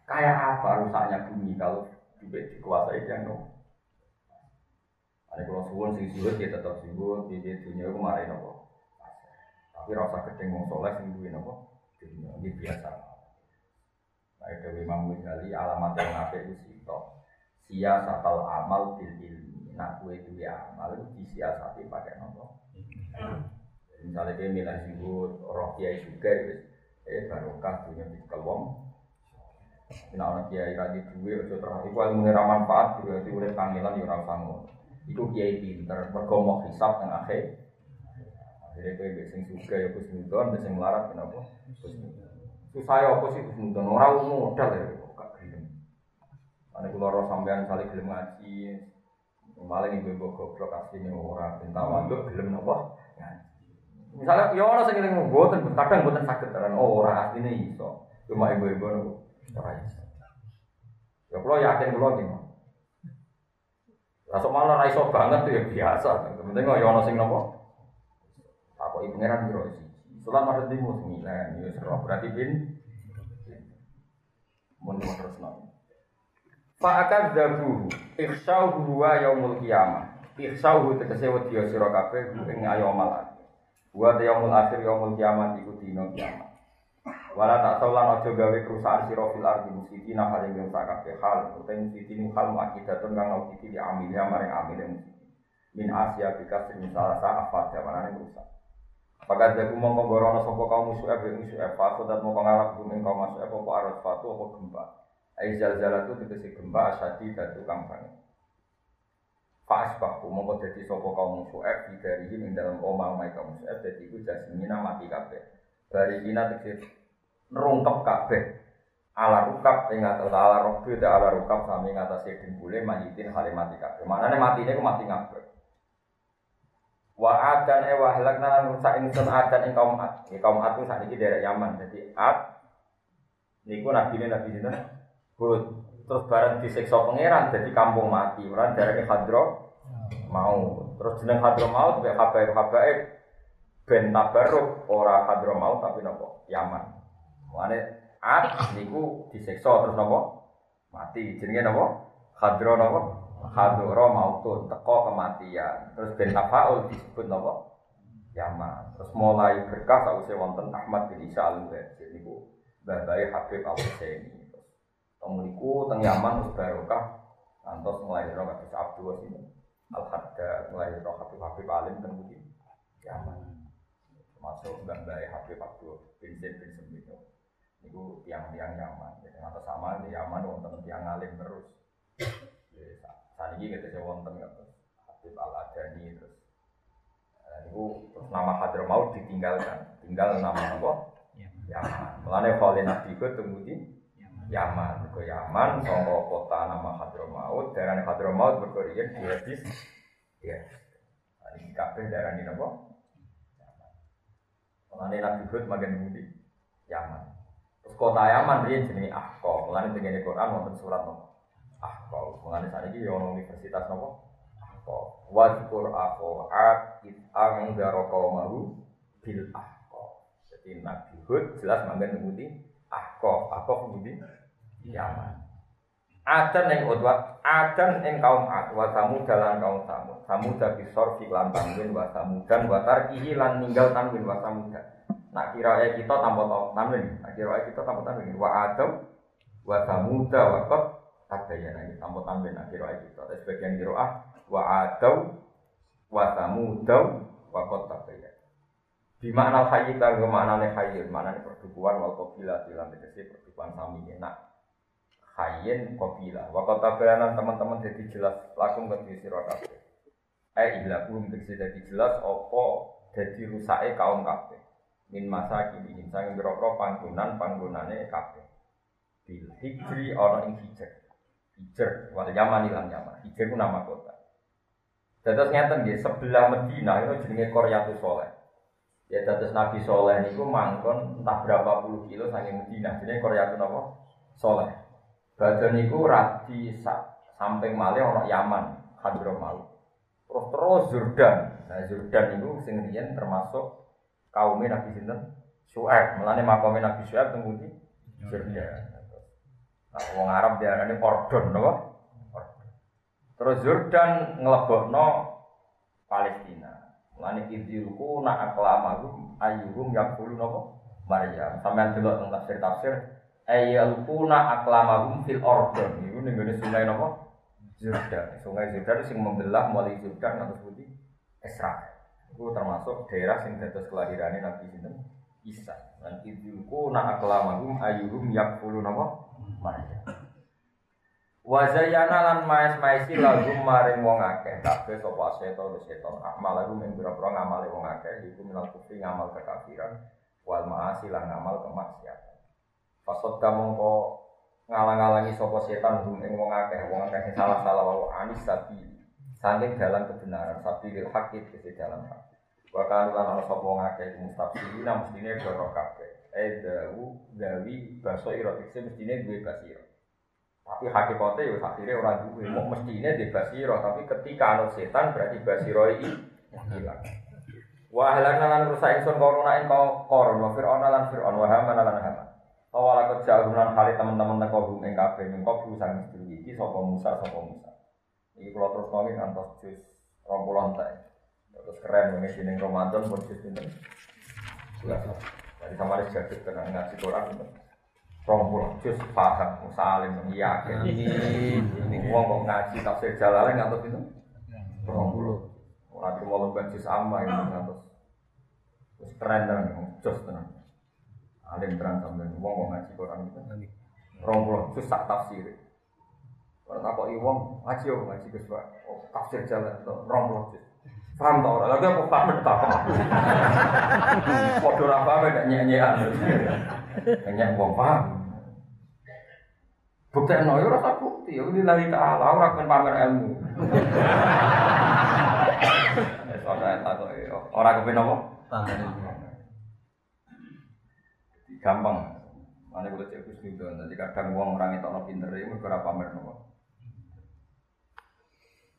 Kayak apa rusaknya bumi kalau duit dikuasai yang no? Ada kalau suwun sing suwun dia tetap suwun, di dunia kemarin apa? Tapi rasa gedeng wong soleh sing duwe napa? Dunia ini biasa. Nah, itu Imam Ghazali alamat yang nabi itu sito. Sia satal amal bil ilmi. Nah, kue duwe amal itu disiasati pakai nopo. Misalnya dia milih sibut, roh kiai juga, eh barokah dunia di kelwong. Nah, orang kiai lagi duwe, ojo terhati, kue ilmu manfaat, berarti udah panggilan ya orang sanggup. Iku kiai pinter, mergo mau hisap dan akhir. Akhirnya kowe mbek sing suka ya Gus Mudon, mbek melarat kenapa? Gus Mudon. Susah ya apa sih Gus Mudon? Ora modal ya kok gelem. Ane kula ora sampean saling gelem ngaji. Malah ibu ibu goblok asline ora pinta waduk gelem napa? Misalnya ya ora sing ngeling mboten, kadang mboten saged tenan. Oh ora asline iso. Cuma ibu-ibu niku ora iso. Ya kula yakin iki. Lah sok malah ra iso banget tuh ya biasa. Penting kok ya ana sing napa? Apa ibu pangeran biro isi. Sulam ada di mus sembilan, ya serah berarti bin. Mun terus nol. Fa'akan dabu, ikhsauhu wa yaumul qiyamah. Ikhsauhu tegese wedi sira kabeh ing yaumul akhir. Wa yaumul akhir yaumul qiyamah iku dina kiamat. Wala tak saulan aja gawe kerusakan sira fil ardi musidina hal ing rusak kabeh hal utawa musidin hal akidatun kang ngawiti di amilnya maring amile min Asia bika sing salah sa apa jamanane rusak. Pakat jago mongko gorono sapa kaum musuh ebe musuh ebe aku dan mau pengalap kum ing kaum musuh ebe apa arus fatu apa gempa. Ai zalzala tu tegese gempa asadi dan tukang banget. Pas baku mongko dadi sapa kaum musuh ebe dari ing dalam omah omah kaum musuh ebe dadi iku jasmina mati kabeh. Bari ina tegese nerungkep kabeh. Ala rukap ing atas ala te ala rukap sami ing atas dengkule mayitin hale mati kabeh. Manane matine ku mati ngabeh. Wa adan e wa halak nan rusak ingsun adan ing kaum Ad. Ya kaum Ad itu sakniki daerah Yaman. Jadi Ad niku nabi nabi sinten? Hud. Terus bareng disiksa pangeran jadi kampung mati. Ora daerah Hadro mau. Terus jeneng Hadro mau mbek habaib habaib ben tabarruk ora Hadro mau tapi napa? Yaman. Mane Ad niku disiksa terus napa? Mati. Jenenge napa? Hadro napa? Hadoro mautun teko kematian. Terus ben tafaul disebut napa? Yaman. Terus mulai berkah sausé wonten Ahmad bin Isa al Jadi niku babai Habib Al Husaini. Kemudian teng Yaman terus barokah antos melahirkan kados Abdul sini. Al Hadda melahirkan Habib Habib Alim teng Yaman. Termasuk babai Habib Abdul bin Zaid bin Sembilan. Itu tiang-tiang Yaman. Jadi atau sama di Yaman wonten tiang alim terus. Saat ini kita sih wonten Habib Al Adani terus. Itu terus nama Hadramaut ditinggalkan, tinggal nama apa? Yaman. Mulane Khalil Nabi itu kemudian Yaman. Ke Yaman, sangka kota nama Hadramaut, daerah Hadramaut berkorian di hadis. Ya. Ini kabeh daerah ini apa? Yaman. Mulane Nabi Hud makin kemudian Yaman. Terus kota Yaman dia jenenge Ahqa. Mulane tengene Quran wonten surat nopo? Ahqa. Mulane saiki yo universitas nopo? Ahqa. Wadkur Ahqa at it angzara qaumahu bil Ahqa. Jadi Nabi Hud jelas manggen ngemuti Ahqa. Ahqa ngemuti Yaman. Adan yang utwa, adan yang kaum ad, wa tamu jalan kaum tamu, tamu dari sorfi lan tanwin, wa tamu dan wa tarkihi lan ninggal tanwin, wa tamu Nak kira kita tanpa tanwin, nak kira kita tanpa tanwin, wa adam, wa tamuda, wa tabayana ini tanpa tanwin, nak kira kita. Tapi sebagian kira ah, wa adam, wa tamuda, wa kot tabayana. Di makna hayy kan ke makna hayy, makna perdukuan wal qabila dilan tegese perdukuan sami enak. Hayyin qabila. Wa kota bayanan teman-teman jadi jelas langsung ke sira kabeh. Eh ilah belum tegese jadi jelas apa jadi rusake kaum kabeh. Min masa kini insang biro panggonan panggonane kabeh. Bil hijri ana ing. Hijr wal Yaman ilang Yaman. Hijr ku nama kota. Dados ngeten nggih, sebelah Medina itu jenenge Qaryatus Soleh. Ya dados Nabi Soleh niku mangkon entah berapa puluh kilo saking Medina. Jenenge Qaryatus napa? Soleh. Badan niku radi samping malih ana Yaman, Hadramaut. Terus terus Jordan. Nah Jordan itu sing riyen termasuk kaum Nabi sinten? Syuaib. Mulane makome Nabi Syuaib teng? Jordan. Nah, wong Arab diarani Ordon napa? Terus Jordan nglebokno Palestina. Mulane idzilku nak aklamahum ayyuhum yaqulu napa? Maryam. Sampeyan delok teng tafsir-tafsir ayyalquna aklamahum fil Ordon. Iku ning ngene sungai napa? Jordan. Sungai Jordan sing membelah mulai Jordan atau putih Israel. Itu termasuk daerah sing dados kelahirannya Nabi sinten Isa. Dan idzilku na aklamahum ayyuhum yaqulu napa? Maryam. Wa zayyana lan maes-maesi lagu maring wong akeh. Kabeh sapa setan setan. Amal lagu ing pira-pira ngamale wong akeh iku minal kufri ngamal kekafiran wal maasi lan ngamal kemaksiatan. Fasod mongko ngalang-alangi sapa setan hum ing wong akeh. Wong akeh salah-salah wae anis sapi saking jalan kebenaran sapi lil hakit ke jalan hak wa kan lan ana sapa wong akeh mustafsirina mestine doro kabeh eh dawu gawi baso ira tekse mestine duwe basira tapi hakikate ya akhirnya ora duwe mau mestine di basira tapi ketika ana setan berarti basira iki hilang wa halana lan rusak ingsun korona ing koron wa fir'auna lan fir'aun wa hamana lan haman Awal aku jalunan kali teman-teman teko bumi kabeh nyengko berusaha sedulur iki sapa Musa sapa Musa. Iki kalau terus nongi ngantos jus 20 teh. Terus keren ini sini Ramadan pun jus pinten. Jadi sama ada jadi kena ngaji Quran. 20 jus paham Musa alim yakin. Ini wong kok ngaji tafsir Jalalain ngantos pinten. 20. Ora cuma lembar jus amma ini ngantos. Terus keren tenan jus tenan. alim terang sampean wong wong ngaji Quran itu rong puluh itu sak tafsir kalau tak kok ngaji yo ngaji Pak oh, tafsir jalan puluh itu paham tau ora lagi aku paham tak paham padha ora paham nek nyanyian nyanyi wong paham bukti no yo rasa bukti yo lillahi ta'ala ora kan pamer ilmu. Soalnya tak kok ora kepen apa? Gampang. Mana boleh cek Dur, nanti kadang uang orang itu orang pinter itu berapa pamer.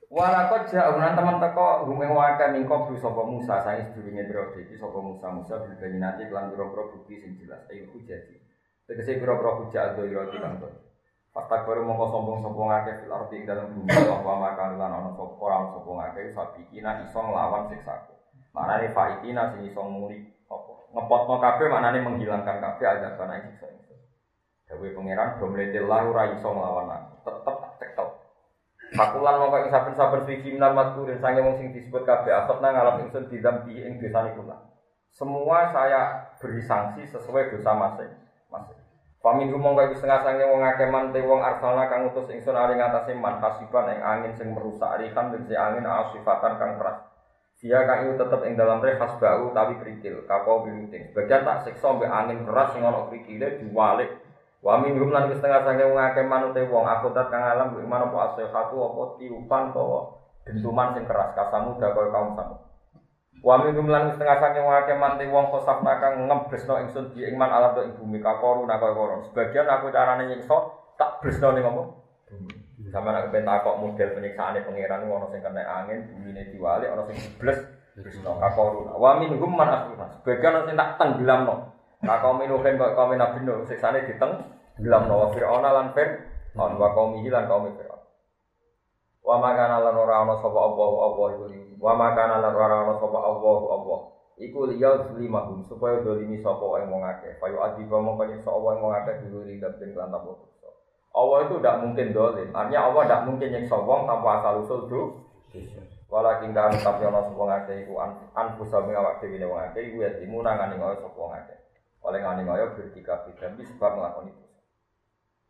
Walakot jauhan teman teko humeng waka mingko bu sopo Musa saya sedurunge biro iki sopo Musa Musa bil nanti kelan biro biro bukti sing jelas ayo hujati. Tegese biro biro hujat do iro tilang to. Pastak baru mongko sombong sopo ngake fil arti dalam bumi bahwa maka lan ono sopo orang sopo ngake sapi kina iso nglawan siksaku. Mana nih faikina sing iso nguli apa ngepotno kabeh maknane menghilangkan kabeh ada kana itu. Dewi pangeran domletillah ora iso nglawan aku. Tetep. Fakulan mongko ing saben-saben suci minal mazkurin sange wong sing disebut kabeh akot nang alam ingsun didampi ing dosane kula. Semua saya beri sanksi sesuai dosa masing masing. Famin mongko iku setengah sange wong akeh man te wong arsalna kang utus ingsun ari ngatasé man hasiban ing angin sing merusak rihan tegese angin asifatan kang keras. Dia kang tetep ing dalam reh hasbau tapi kerikil, kapau biluting. Sebagian tak siksa mbek angin keras sing ana kerikile diwalik. Wa minhum lan setengah sange wong akeh manut wong akhirat kang alam kuwi mana apa asihatu apa tiupan utawa dentuman sing keras kasamu da koyo kaum samu. Wa minhum lan setengah sange wong akeh manut wong khosafna kang ngebresno ingsun di ing man alam ing bumi kakoru nak koyo koron. Sebagian aku carane nyiksa tak bresno ning apa? Bumi. Sama nak kepen takok model penyiksaane pangeran ono sing kena angin, bumine diwalik, ono sing dibles, Krisna kakoru. Wa minhum man asruna. Sebagian ono sing tak tenggelamno. Kakau minuhin kok kaum Nabi Nuh siksane ditenggelamno wa fir'auna lan fir on wa kaum lan kaum fir'aun. Wa makana lan ora ono sapa Allah Allah iku. Wa makana lan ora ono sapa Allah Allah. Iku liya zlimahum supaya dolimi sapa ing wong akeh. Fayu adi mongko nyiksa Allah ing wong akeh dulu ing dalem kelantan Allah itu tidak mungkin dolim. Artinya Allah tidak mungkin nyiksa wong tanpa asal usul do. Walakin kan tapi ana sapa ngake iku anfusa min awak dhewe wong akeh iku ya dimuna ngani sapa ngake. Oleh ngani ngoyo bertika bidam sebab nglakoni itu.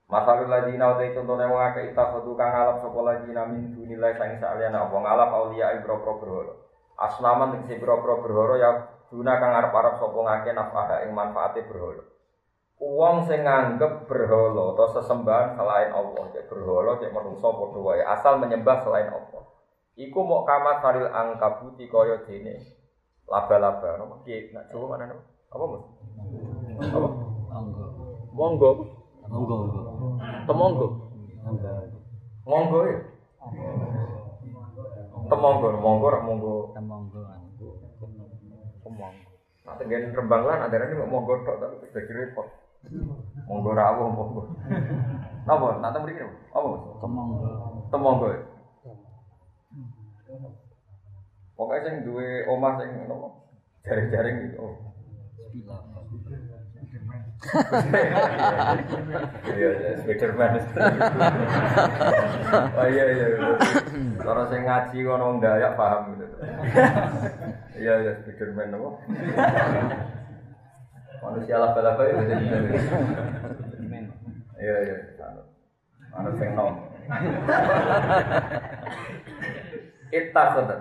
Masalul ladina utai contohnya wong akeh itakhadu kang alap sapa ladina min dunilai sang saliyana wong alap auliya ibro-pro berhala. Asnaman tegese ibro-pro berhala ya guna kang arep-arep sapa ngake nafaha ing manfaate berhala. Uang sing nganggep berhala atau sesembahan selain Allah, cek berhala, cek menungso padha wae, asal menyembah selain Allah. Iku mau kamat saril angkabuti kaya dene laba-laba. Napa ki nak coba mana napa? Apa Mas? Apa? Monggo. Monggo. Monggo. Temonggo. Monggo ya. Temonggo, monggo rak monggo. Temonggo. Temonggo. Nah, tengen rembang lan ada ini mau monggo tok tapi sudah repot. Monggo rawuh monggo. Napa? Temu mriki apa? Temonggo. Temonggo. Pokoknya sing duwe omah sing napa? Jaring-jaring gitu. Oh. Iya, iya, Spiderman. Oh iya iya. Cara sing ngaji kono wong Dayak paham gitu. Iya iya Spiderman apa? Manusia laba-laba ya. Iya iya. Anu sing nom. Ittakhadha.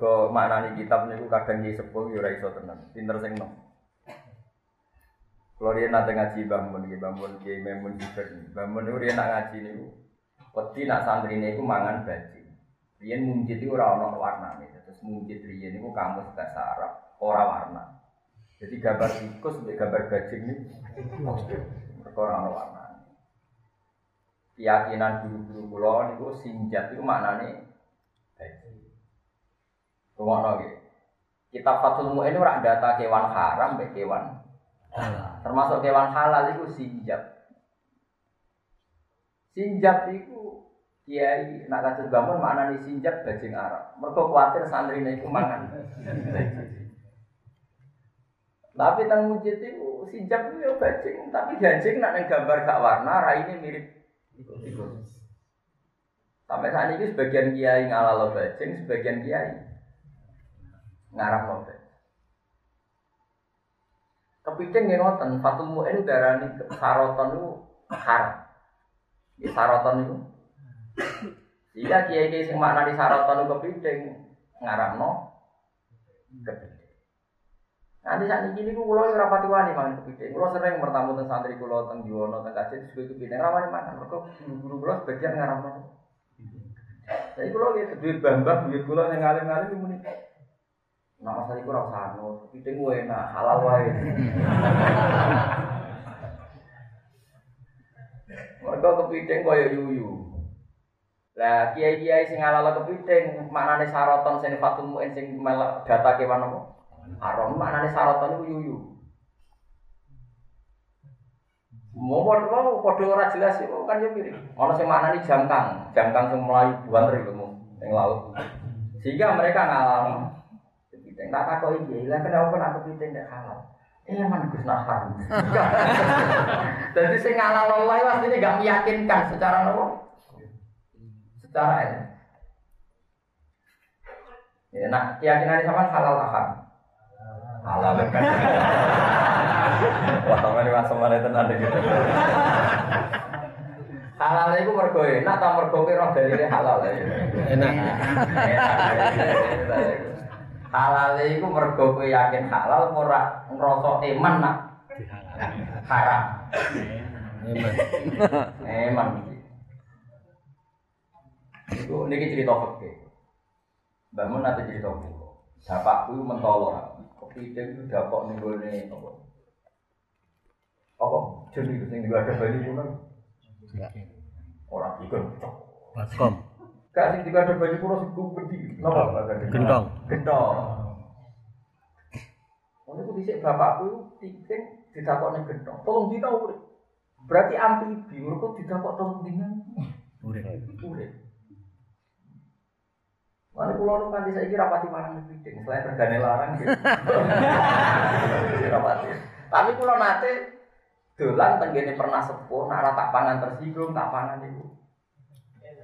Mergo maknani kitab niku kadang iki sepuh ya ora iso tenan. Pinter sing nom. Kalau dia nanti ngaji bangun, dia bangun dia memun juga. Bangun itu dia nak ngaji niku. Peti nak santri niku mangan baju. Dia mungkin itu orang warna nih. Terus mungkin dia niku kamu bahasa Arab orang warna. Jadi gambar tikus gambar gajing ini mereka orang warna. Keyakinan guru-guru pulau niku sinjat itu maknanya gajing. Rumah. Kitab Fathul Mu'in ini rak data kewan haram, baik kewan. Termasuk kewan halal itu sinjat. Sinjat itu kiai nak kasus bangun mana nih sinjat bajing Arab. Mereka khawatir santri itu mangan. Tapi tang mujid itu sinjat itu ya bajing, tapi bajing nak neng gambar gak warna, ini mirip Sampai saat ini sebagian kiai ngalalo bajing, sebagian kiai ngarap nopo. Kepiting yang ngoten, Fatul Mu'in darani saroton itu haram. Di saroton itu. Jika kiai kiai sing makna di saroton itu kepiting ngarap no kepiting. Nanti saat ini ku kulo rapati wani mangan kepiting. Kulo sering bertamu tentang santri kulo tentang Jiwono tentang kajian sebagai kepiting. Rawani makan. Mereka guru-guru kulo sebagian ngarap no. Jadi kulo gitu, duit bambang, duit kulo yang ngalim-ngalim ini Nah masalah itu rasa anu, piting gue enak, halal wae. Mereka kepiting kaya yuyu. Lah kiai-kiai sing halal kepiting, maknane saroton sing fatul muin sing melak data kewan apa? Arom maknane saroton iku yuyu. Mau mau padha ora jelas itu kan yo mirip. Ana sing maknane jangkang, jangkang sing mlayu buanter iku ning laut. Sehingga mereka ngalam kepiting. Tak takoki piye, lah kenapa nak kepiting nek halal? Eh man Gus Nahar. Jadi sing ngalal Allah itu gak meyakinkan secara nopo? Secara ini. Ya, nah, keyakinan sama halal aham. Halal kan. Wah, teman ini masuk mana itu nanti gitu. Halal itu mergo enak, tak mergo kira dari halal ya. Enak. Halal itu mergo kowe yakin halal ora ngrasa iman nak haram. Eman iki. Iku niki cerita fikih. Mbah Mun nate cerita kula. Bapakku iku mentolo. Kepiting itu dapok ning gone apa? Apa? Jadi sing ada bali kuwi Orang ikut. Baskom. Gak sing juga ada baju kulo sing gede. Napa Gede? Gentong. Gentong. Oh niku dhisik bapakku tiking ditakokne gentong. Tolong dina urip. Berarti amfibi, mergo ditakok tolong dina Urip. urip. Mana kulo nu kanthi saiki rapati mangan kepiting, selain regane larang gitu. rapati. Tapi kulo nate dolan tenggene pernah sepuh, nak tak pangan tersinggung, tak pangan iku.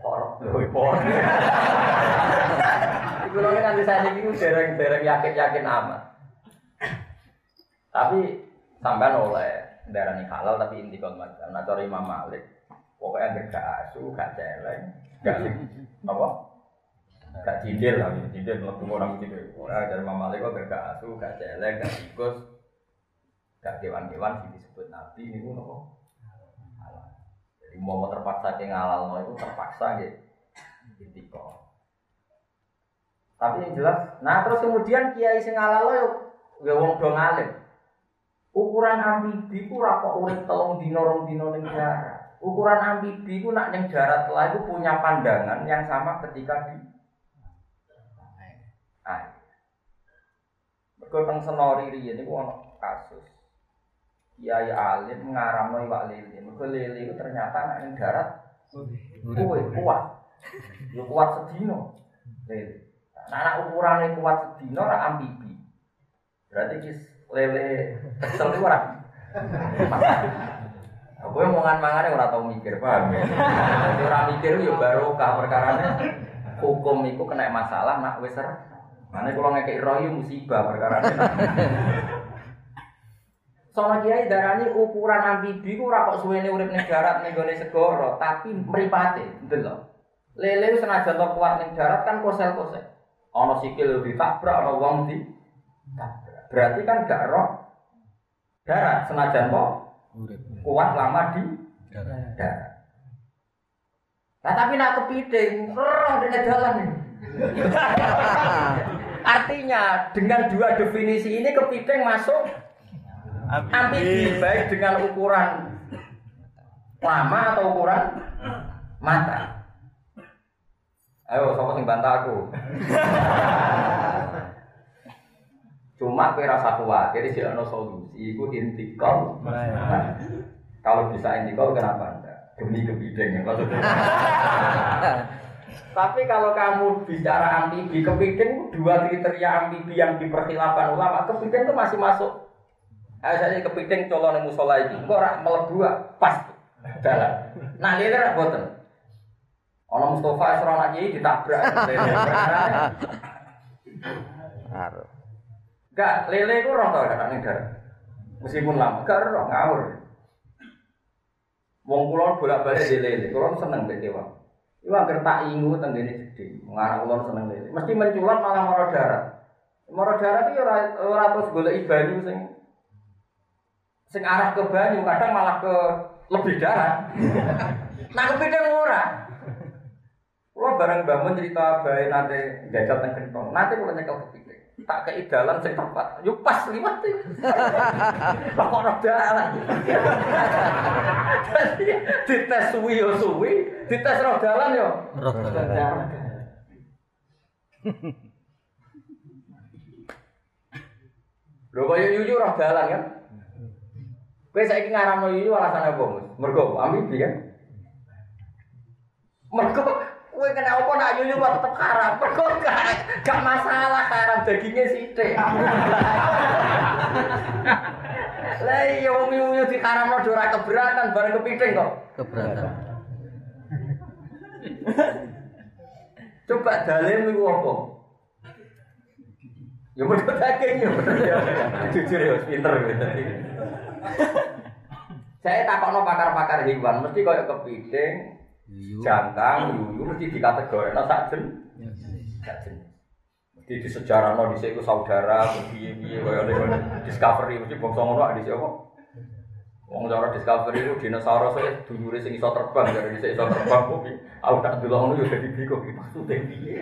Porok, lho porok. Iku lho kan saya iki dereng-dereng yakin-yakin amat. Tapi sampean oleh darani halal tapi inti kon macam. Nah cara Imam Malik, pokoknya gak asu, gak celeng, gak apa? Gak cindil lah, cindil mlebu orang cindil. Ora dari Imam Malik kok gak asu, gak celeng, gak tikus, gak kewan-kewan sing disebut nabi niku nopo? Mau terpaksa ke ngalal no itu terpaksa gitu. Intiko. Tapi yang jelas, nah terus kemudian kiai sing ngalal yo ya wong do ngalim. Ukuran amfibi ku ora kok urip telung dina rong dina ning darat. Ukuran amfibi ku nak ning darat lah itu punya pandangan yang sama ketika di air. Mergo teng senori riyen ana kasus. Kiai alim ngaramno iwak lele. Mergo lele itu ternyata nak ning darat kuwe kuat. Yo kuat sedino. Lele. Nah, anak ukurannya kuat sedino ora amfibi. Berarti kis lele kesel itu ora. Aku yang mangan mangane ora tau mikir, paham ya? Jadi ora mikir yo barokah perkarane hukum iku kena masalah nak wis ser. Mane kula ngekeki roh musibah perkarane. Soalnya kiai darani ukuran amfibi ku ora kok suwene urip ning darat ning gone segara, tapi mripate, ndelok. Lele senajan to kuat ning darat kan kosel-kosel. Ana sikil ditabrak, ana wong di. Berarti kan gak roh darat senajan to Urip. kuat lama di darat. Nah tapi nak kepiting, roh dengan jalan nih. Artinya dengan dua definisi ini kepiting masuk amfibi baik dengan ukuran lama atau ukuran mata. Ayo, siapa sing bantah aku? Cuma kira satu khawatir sih ono solusi, iku intikal. Kalau bisa intikal kenapa enggak? Demi kepiting ya maksudnya. Tapi kalau kamu bicara amfibi, kepiting dua kriteria amfibi yang diperkhilafkan ulama, kepiting itu masih masuk. Ayo saya kepiting colone musola iki, kok ora mlebu pas dalan. Nah, ini ora boten. Ono Mustafa Isra anak kiai ditabrak. Karo. Enggak, lele itu roh tau gak ning darat. Meskipun lama, gak roh ngawur. Wong kula bolak-balik di lele, kula seneng mbek dewa. Iku anggere tak ingu tenggene gede, mengarah kula seneng lele. Mesti menculat malah mara darat. Mara darat iki ora ora terus goleki banyu sing sing arah ke banyu, kadang malah ke lebih darat. nah kepiting ora. Kula bareng bangun cerita bae nate jajal teng kentong. Nate kula nyekel kepiting. Tak kei dalan sing tepat. Yo pas liwat iki. Kok ora dalan. Dites suwi yo suwi, dites roh dalan yo. Roh dalan. Lho kaya yuyu roh dalan kan. Kowe saiki ngaramno yuyu alasan apa, Mus? Mergo ambibi kan? Mergo kowe kena apa nak yuyu kok tetep haram. Mergo gak masalah haram dagingnya sithik. Lah iya wong yuyu dikaramno ora keberatan bareng kepiting kok. Keberatan. Coba dalil niku apa? Ya mergo daging ya bener ya. Jujur ya pinter gitu. Saya takokno pakar-pakar hewan mesti koyo kepiting, jangkang, yuyu mesti dikategorikno sak jen. Sak jen. Mesti di sejarah no di iku saudara, piye-piye koyo Discovery mesti bangsa ngono di apa? Wong cara Discovery itu dinosaurus e dulure sing iso terbang, dari dhisik iso terbang kok. Aku tak delok ngono ya dadi bingung iki maksude piye.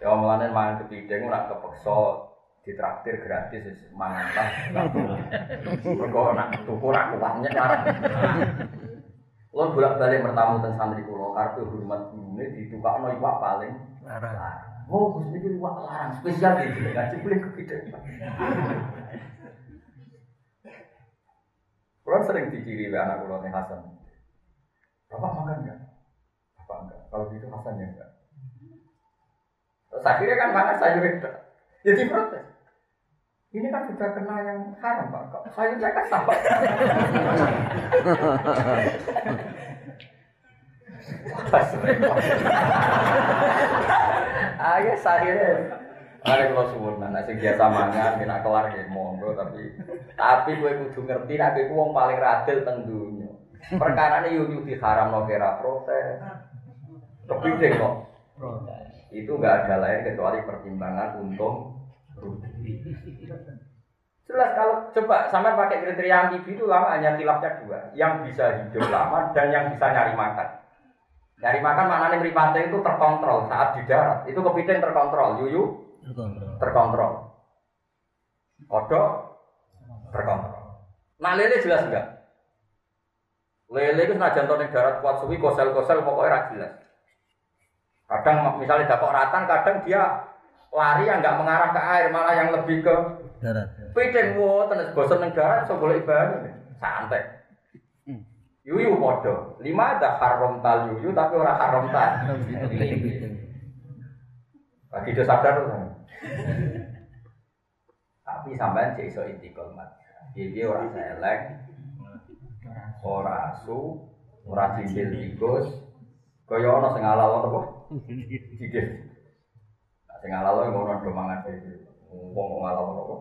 Ya mulane mangan kepiting ora kepeksa ditraktir gratis wis mangan lah. Mergo nak tuku ra kuat nyek Lo bolak-balik bertamu tentang santri kulo, kartu hormat gurune ditukakno iwak paling Larang. Oh, Gus niki iwak larang spesial iki, ngaji beli kepiting. Kulo sering diciri anak kulo nih Hasan. Bapak makan enggak? Bapak enggak. Kalau gitu Hasan ya enggak. Terus akhirnya kan makan sayur itu. Jadi protes. Ini kan sudah kena yang haram Pak. Kok sayurnya kan sama. Ayo akhirnya ada kalau suwun, nah sing biasa mangan, kena kelar ya monggo, tapi tapi gue kudu ngerti, nek gue wong paling radil teng ini yuyu diharam no kira protes, kepiting kok. Itu nggak ada lain kecuali pertimbangan untung rugi. Jelas kalau coba sampai pakai kriteria amfibi itu lama hanya khilafnya dua, yang bisa hidup lama dan yang bisa nyari makan. Nyari makan maknanya meripate itu terkontrol saat di darat. Itu kepiting terkontrol, yuyu Terkontrol. terkontrol. Kodok terkontrol. Nah lele jelas enggak? Lele itu senajan darat kuat suwi kosel-kosel pokoknya jelas. Kadang misalnya dapat ratan, kadang dia lari yang nggak mengarah ke air, malah yang lebih ke Darat. piting wo tenis bosan ning darat so boleh ibadah santai. Yuyu podo. Lima ada haram tal yuyu tapi orang haram tal. Bagi itu sadar tuh. Tapi sampean cek iso intikal mat. Dia orang selek, ora asu, ora cincin tikus. Kaya sing apa? Sikit. Nah, Sing halal yo ngono do mangan dhewe. Wong kok halal apa?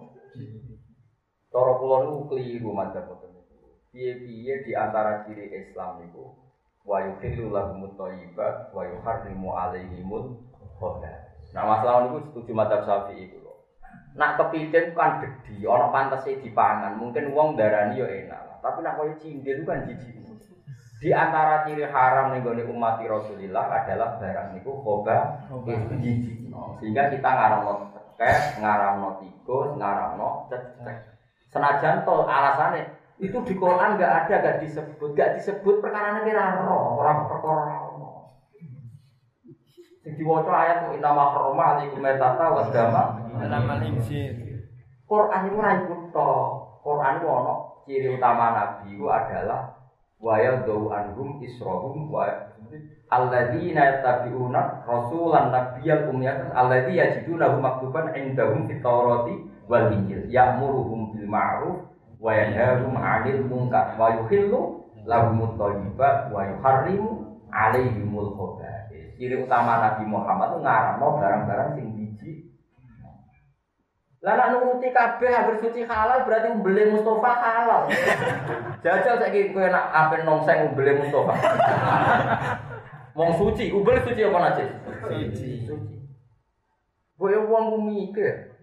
Cara kula niku keliru madzhab boten niku. Piye-piye di antara ciri Islam niku wa yuhillu lahumut thayyibat wa yuharrimu alaihimul khaba'ith. Nah masalah niku setuju madzhab iku lho. Nak kepiting kan gede, ana pantese dipangan, mungkin wong darani yo enak. Tapi nak koyo cindil itu kan jijik. Di antara ciri haram ning gone umat Rasulillah adalah barang niku jijik. No. Sehingga kita ngaramno tekek, ngaramno tikus, ngaramno cecek. Senajan to alasane itu di Quran nggak ada, nggak disebut, nggak disebut perkara kira roh, orang perkara roh. Sing diwaca ayat mu inama harma alaikum metata wa dama. Quran itu ra iku to. Quran itu ono ciri utama nabi itu adalah wa yadau anhum israhum wa alladzina yattabi'una rasulan nabiyyal ummiyatan alladzi yajidunahu maktuban indahum fit tawrati wal injil ya'muruhum bil ma'ruf wa yanhahum 'anil munkar wa yuhillu lahumut thayyibat wa yuharrimu 'alaihimul khaba'ith. Ciri utama Nabi Muhammad itu ngaramno barang-barang sing jijik lah nuruti kabeh hampir suci halal berarti umbele Mustafa halal. Jajal saiki kowe nak ape nongseng umbele Mustafa. Wong suci, umbel suci apa najis? Suci. Boy wong mikir.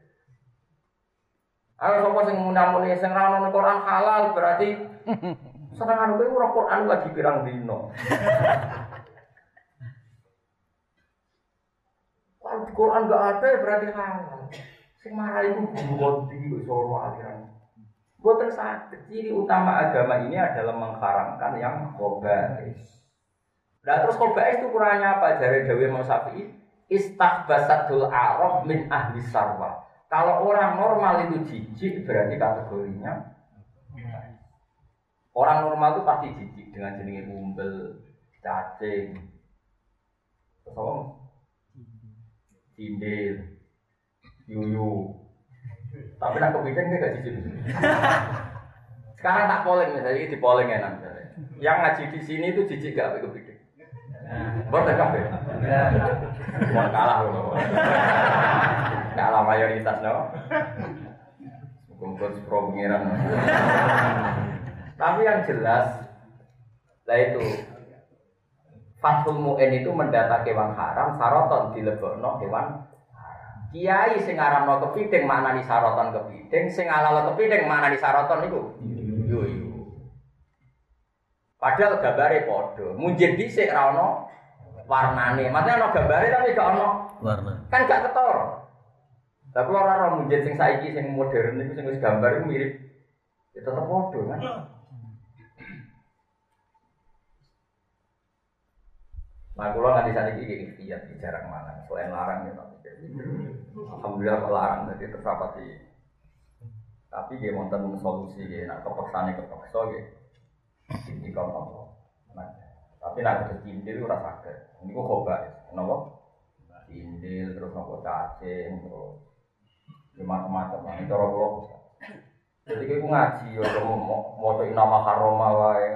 Ayo sapa sing munamuni sing ra ono Quran halal berarti senengan kowe ora Quran lagi pirang dino. Kalau Quran enggak ada berarti halal. Sing marah itu guru konti solo aliran. Buatan sakit. Ciri utama agama ini adalah mengharamkan yang khobais. Nah terus khobais itu kurangnya apa? Jari Dewi Imam Syafi'i istahbasatul arab min ahli sarwa. Kalau orang normal itu jijik berarti kategorinya Orang normal itu pasti jijik dengan jenis umbel, cacing, apa? Cindil, yuyu. Tapi nak kepiting dia gak jijik. Sekarang tak polling misalnya, ini di polling enak misalnya. Yang ngaji di sini itu jijik gak apa kepiting? Boleh kafe? Mau kalah loh. Kalah mayoritas no. Kumpul pro pengiran. Tapi yang jelas, lah itu Fathul Mu'in itu mendata kewan haram, saroton dilebokno hewan haram. Kiai sing aramno kepiting maknani saroton kepiting, sing alalo kepiting maknani saroton iku. Yo yo. Padahal gambare padha. Munjid dhisik ra ono warnane. Maksudnya ono gambare tapi gak ono Warna. kan gak ketor. Lah kula ora ora munjid sing saiki sing modern iku sing wis gambar iku mirip. Ya tetep padha kan. Nah, kalau bisa nih kayak ikhtiar jarang mana, selain larang ya tapi. Alhamdulillah kalau larang jadi tersapati. Tapi dia wonten solusi dia nak kepaksaan kepaksa dia. Ini mau. Nah, tapi nak terus indil ora sakit. Ini kok coba, kenapa? Indil terus nopo cacing terus macam-macam. Nah, ini cara kula. Jadi kayak ngaji ya mau mau nama haroma wae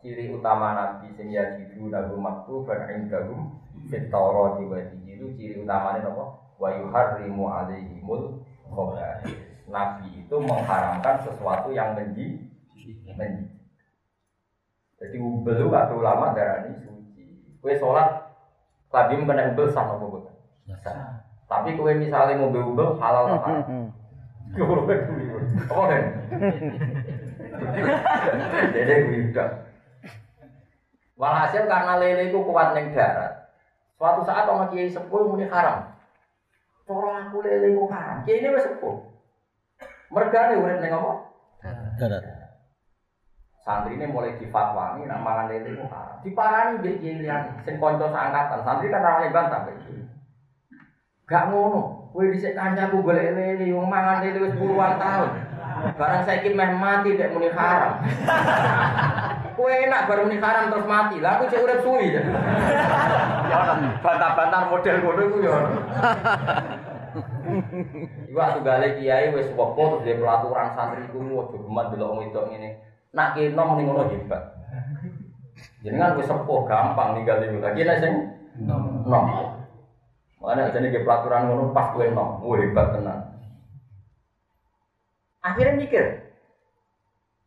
ciri utama nabi sing ya jidu nabi maktu dan indahum fitoro di itu ciri utamanya apa? Wa yuharrimu alaihimul khaba'is nabi itu mengharamkan sesuatu yang menji menji. Jadi ubel atau ulama darah ini suci. Kue sholat tadi kena ubel sah apa bukan? Tapi kue misalnya mau ubel halal atau haram apa kan? Jadi gue udah Walhasil karena lele itu kuat neng darat. Suatu saat orang kiai sepuh muni haram. Cara aku lele ku haram. Kiai ini wis sepuh. Mergane urip ning apa? Darat. Santri ini mulai difatwani nak mangan lele ku haram. Diparani mbek kiai liyane sing kanca seangkatan. Santri kan ramane bantah. Gak ngono. Kowe dhisik kancaku golek lele wong mangan lele wis puluhan tahun. Barang saiki meh mati dek muni haram. Kowe enak baru muni haram terus mati. Lah aku cek urip suwi. Ya bantah-bantah model ngono iku ya. ono. Iku atuh gale kiai wis wepo terus dia pelaturan santri iku ojo geman delok wong wedok ngene. Nak kena muni ngono hebat. Jenengan wis sepuh gampang ninggal iku. Lagi nek sing nom. Mana jadi ke pelaturan ngono pas kowe nom. Wah hebat tenan. Akhirnya mikir,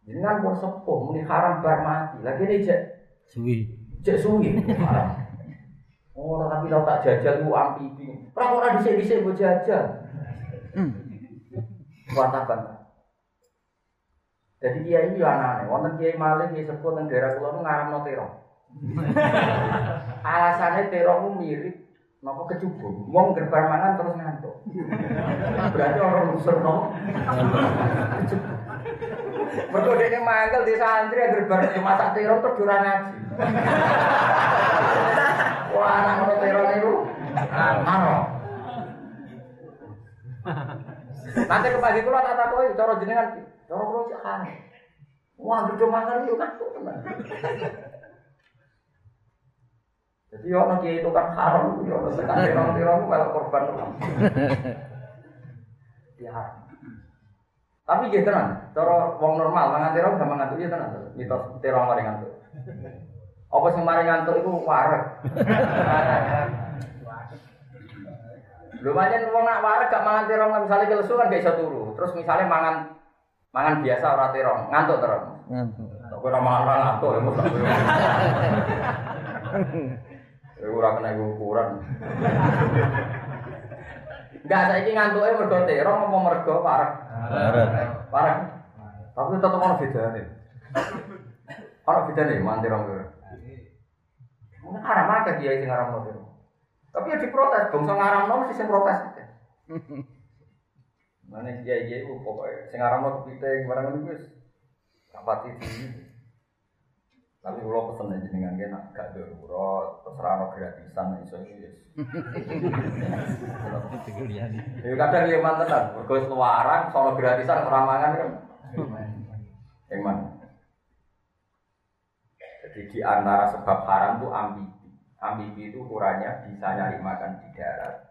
Jangan pun sepuh, muni haram bar mati. Lagi ini cek Suwi. cek suwi haram. Oh, tapi kalau tak jajal lu amfibi. Ora ora dhisik-dhisik mbok jajal. Watakan. Jadi kiai ini aneh, wonten kiai malih kiai sepuh teng daerah kula nu ngaramno terong. Alasannya terong ku mirip Napa kecubung? Wong gerbar mangan terus ngantuk. Berarti orang unsur no. Mergo dene mangkel di santri yang gerbar masak terong terus ora ngaji. Wah, anak ngono terong niku. Aro. Nanti ke pagi kula tak takoki cara jenengan cara kula cek kan. Wah, gede mangan yo ngantuk tenan. Jadi orang kiai itu kan haram, orang tekan tirong-tirong malah korban. Ya. Tapi gitu tenan, cara wong normal mangan tirong gak mangan ya tenan, mitos tirong mari ngantuk. Apa sing mari ngantuk iku wareg. Lumayan wong nak wareg gak mangan tirong misalnya kelesu kan gak iso turu. Terus misalnya mangan mangan biasa ora tirong, ngantuk terus. Ngantuk. Tapi ora mangan ora ngantuk ya mesti. Ya ora kena ukuran. Enggak saiki ngantuke mergo terong apa mergo parek? Darat. Parek. Tapi tetep ono bedane. Ono bedane mantir rong kira. Mungkin haram aja dia sing ngaram terong. Tapi ya diprotes, bangsa ngaram mesti sing protes. Mana kiai kiai pokoknya sing ngaram kepiting barang itu wis rapati tinggi. Tapi kalau pesen aja dengan dia nak gak darurat, terus rano gratisan iso itu yes. Ya kadang dia mantan kan, berkuis luaran, soal gratisan ramangan kan. Emang. Jadi di antara sebab haram itu ambibi. Ambibi itu ukurannya bisa nyari makan di darat,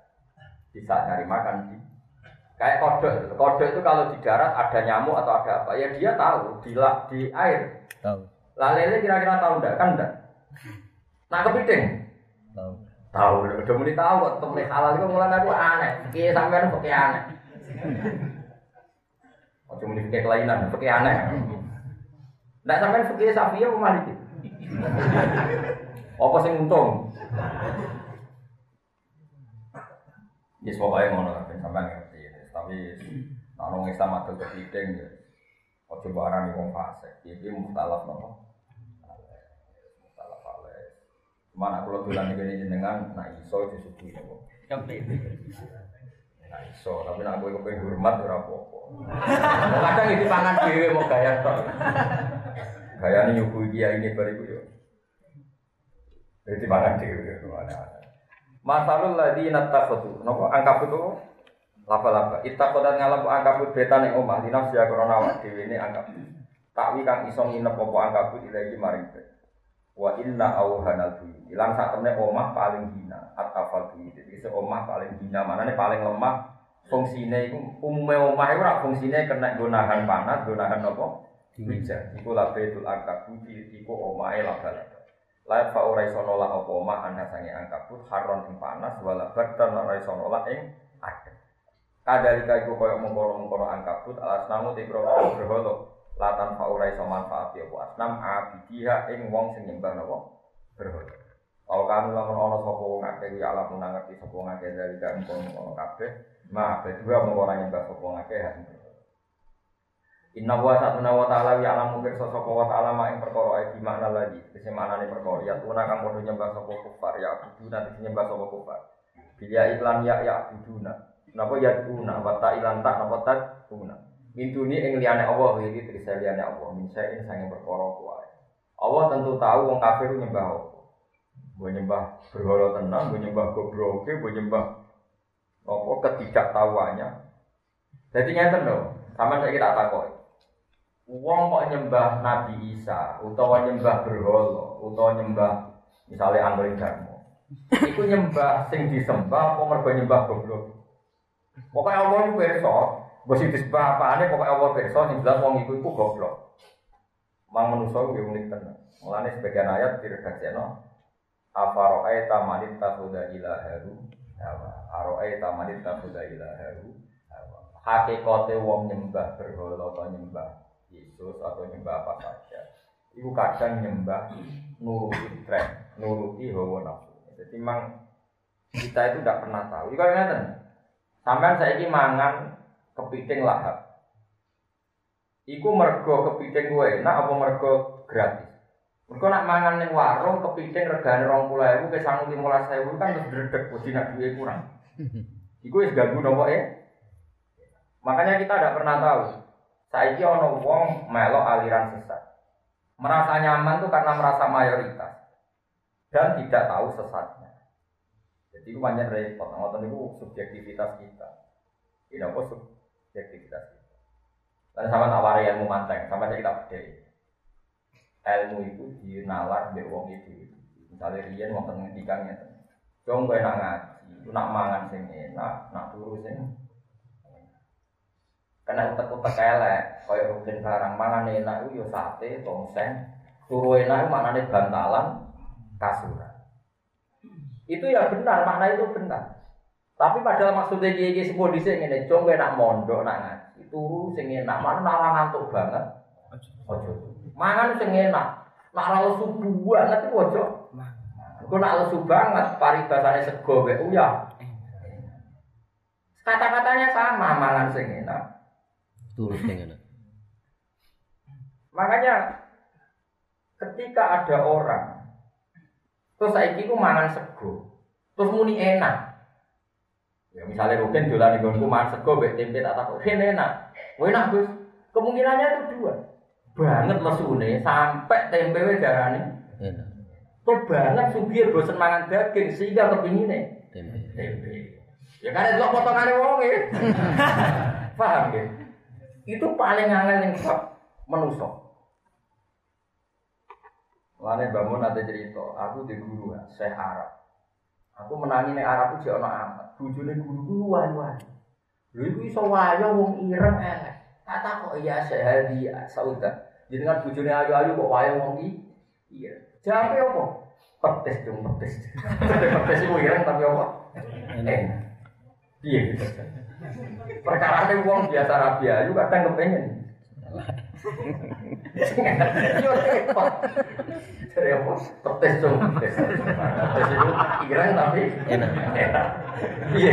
bisa nyari makan di Kayak kodok, kodok itu kalau di darat ada nyamuk atau ada apa, ya dia tahu di di air. Tahu. Lah lele kira-kira tahu enggak? Kan enggak. Nah kepiting, Tahu. tahu udah mulai tahu kok temen halal itu mulai aku aneh. Kiai sampean kok aneh. Ojo muni fikih kelainan, fikih aneh. Ndak sampean fikih Syafi'i apa Maliki? Apa sing untung? Ya pokoknya ngono lah, ben sampean ngerti. Tapi nek wong Islam adol kepiting ya. Ojo barang wong fasik. Iki mukhtalaf nopo? Mukhtalaf alaih. Cuma nak kula dolan iki jenengan nak iso disuguhi nopo? Nah iso, tapi nak kowe kepengen hormat ora apa-apa. Kadang iki pangan dhewe mau gaya tok. Gaya ini nyuguh kiai ini bariku yo. Jadi pangan dhewe yo ada. Masalul ladzi nattakhatu. Napa angkap itu laba-laba. Ittakhadhat ngalap angkap betan ing omah dinas ya krana awak dhewe ne angkap. Takwi kang iso nginep apa angkap ilahi maring. Wa inna auhanal buyut. Ilang sak temne omah paling hina atafal buyut. Jadi omah paling hina manane paling lemah fungsine iku umume omah iku ora fungsine kena gunakan panas, gunakan apa? Hujan. Iku labetul angkap buyut iku omahe laba-laba. Lain fa ora iso nolak apa omah ana sange angkabut haron ing panas wala bardan ora iso nolak ing adem. Kadalika iku koyo mengkono-mengkono angkabut alas namu grogol berhala latan fa ora iso manfaat ya apa asnam abidiha ing wong sing nyembah napa berhala. Kalau kamu lamun ana sapa wong akeh ya alam ngerti sapa wong akeh dari kan kono kabeh, ma juga mung ora nyembah sapa wong akeh. Inna wa satuna wa ta'ala ya alam mungkir sapa wa ta'ala ma ing perkara ae di makna lagi. Kese maknane perkara ya tuna kang padha nyembah sapa kufar ya abudu nanti nyembah sapa kufar. Bila iklan ya ya abuduna. Napa ya tuna wa ta'ilan tak napa tak tuna. Mintuni ing liyane Allah iki tegese liyane Allah min saen sange perkara kuwi. Allah tentu tahu wong kafir nyembah apa. Mbok nyembah berhala tenang, mbok nyembah gobroke, mbok nyembah apa ketidaktahuannya. Jadi ngeten lho, sama saya tak takoki. Wong kok nyembah Nabi Isa, utawa nyembah berhala, utawa nyembah misalnya Angling Darmo. Iku nyembah sing disembah apa mergo nyembah goblok. Pokoknya Allah itu perso, mbok sing disembah apane pokoknya Allah perso sing jelas wong iku iku goblok. Mang manusa ku yo unik tenan. Mulane sebagian ayat diredaksekno Afaro'aita manit takhuda ilaharu hawa. Aro'aita manit takhuda ilaharu hawa. Hakikate wong nyembah berhala atau nyembah Yesus atau nyembah apa saja Iku kadang nyembah nuruti tren, nuruti hawa nafsu. Jadi memang kita itu tidak pernah tahu. Iku ngeten. Sampai saya ini mangan kepiting lahap Iku mergo kepiting gue enak apa mergo gratis Mereka nak mangan ning warung kepiting regane 20.000 ke sangu 15.000 kan terus dredeg bodi nak duwe kurang. Iku wis ganggu nopo ya. Makanya kita tidak pernah tahu. Saiki ana wong melok aliran sesat. Merasa nyaman tuh karena merasa mayoritas dan tidak tahu sesatnya. Jadi itu banyak repot. Ngoten itu subjektivitas kita. Ini apa subjektivitas kita. Dan sama tak warai ilmu manteng, sama saya kita beda ilmu itu dinalar mbek wong itu. Misalnya riyen wonten ngendikan ngeten. Jong kowe nak ngaji, nak mangan sing enak, nak turu sing Kena utek-utek elek, kaya rugen barang mangan enak itu ya sate, tongseng, turu enak itu maknanya bantalan, kasuran. Itu ya benar, makna itu benar. Tapi padahal maksudnya kiai kiai sebuah di sini nih, kowe nak mondok, nak ngaji, turu sing enak, mana nak ngantuk banget. Ojo. Mangan sing enak. Nak ora lesu banget iku ojo. Iku nak lesu banget paribasane sego wae uyah. Kata-katanya sama, mangan sing enak. Turut dengan Makanya ketika ada orang terus saiki ku mangan sego, terus muni enak. Ya misalnya Rukin dolan ning nggonku mangan sego mbek tempe tak takok, "Ken enak." Oh enak, Gus. Kemungkinannya itu dua. Banget mesune sampai tempe wae darane enak. Tuh banget sugih bosen mangan daging sehingga kepingine Tempe. tempe. Ya kan delok potongane wong e. Paham ya? Itu paling angel ning bab manusa. Lane bangun ada cerita, aku di guru ya, Syekh Arab. Aku menangi ning Arab itu ana amat. Bojone guru ku luwih-luwih. Lho iku iso wong ireng elek. Tak takok ya sehadi sauda. Jenengan bojone ayu-ayu kok wayo wong i. Iya. Jawabe apa? Petis dong petis. petis iku ireng tapi apa? Enak. Iya. Perkara ini wong biasa rabi ayu kadang kepengen. Yo repot. Dari apa? Petis dong. Petis itu ireng tapi Enak. Iya.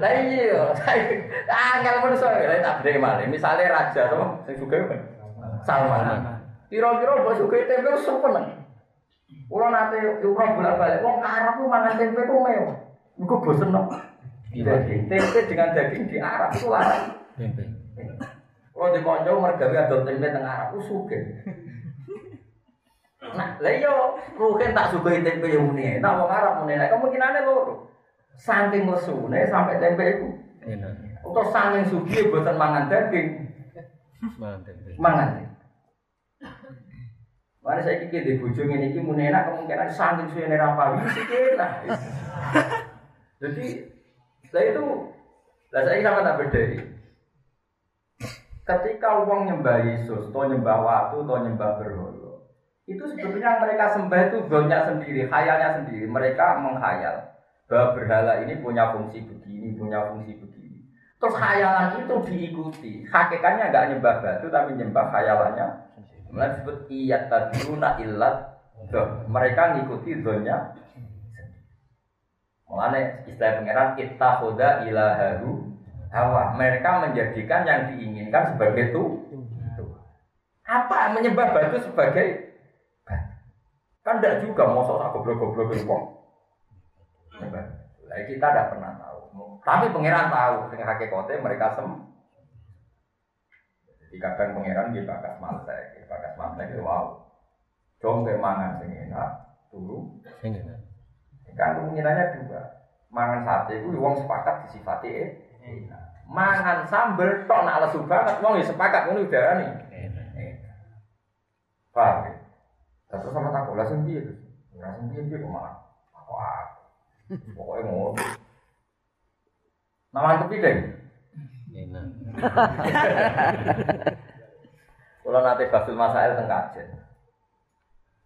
Lah iya, angel manusa ya tak beda malih. Misale raja to, sing sugih kan Salman. Kira-kira bos sugih tempe seneng. Kula nate umroh bolak-balik wong Arab ku mangan tempe ku mewah. Iku bosen no. Daging tempe dengan daging di Arab itu larang. Tempe. Kalau di konco mergawe adol tempe teng Arab. Nah, lah iya, rugen tak sugih tempe yang muni. Nah, wong Arab muni, nah kemungkinannya loro. Saking mesune sampai tempe iku. Enak. Atau saking sugih boten mangan daging, Mangan tempe. mangan. Mana saya kiki di bojo ngene iki muni enak kemungkinan saking suwene ra pawi sikit lah. Jadi, lah itu lah saya sama tak beda Ketika uang nyembah Yesus, atau nyembah waktu, atau nyembah berhala, itu sebetulnya mereka sembah itu zonnya sendiri, khayalnya sendiri. Mereka menghayal bahwa berhala ini punya fungsi begini, punya fungsi begini. Terus khayalan itu diikuti. Hakikatnya nggak nyembah batu, tapi nyembah khayalannya. Mulai disebut iyat taduna illat mereka ngikuti zonnya Mulanya istilah pangeran ittahoda ilahahu hawa. Mereka menjadikan yang diinginkan sebagai itu. Apa menyembah batu sebagai? Kan tidak juga mau sok goblok-goblok kok. Nah, kita tidak pernah tahu. Tapi pangeran tahu dengan hakikatnya mereka sem. Jadi kadang pangeran di bakas mantek, di bakas mantek itu wow. Dong sing enak, turu Sing enak. kan kemungkinannya dua mangan sate itu wong sepakat disifati eh mangan sambel tok nak lesu banget wong ya sepakat ngono udah nih paham ya terus sama takut lah sing piye terus ya sing piye piye kok malah aku aku? Pokoknya ngono. Nama tepi deh Enak. kalau nanti basul masail teng kajen.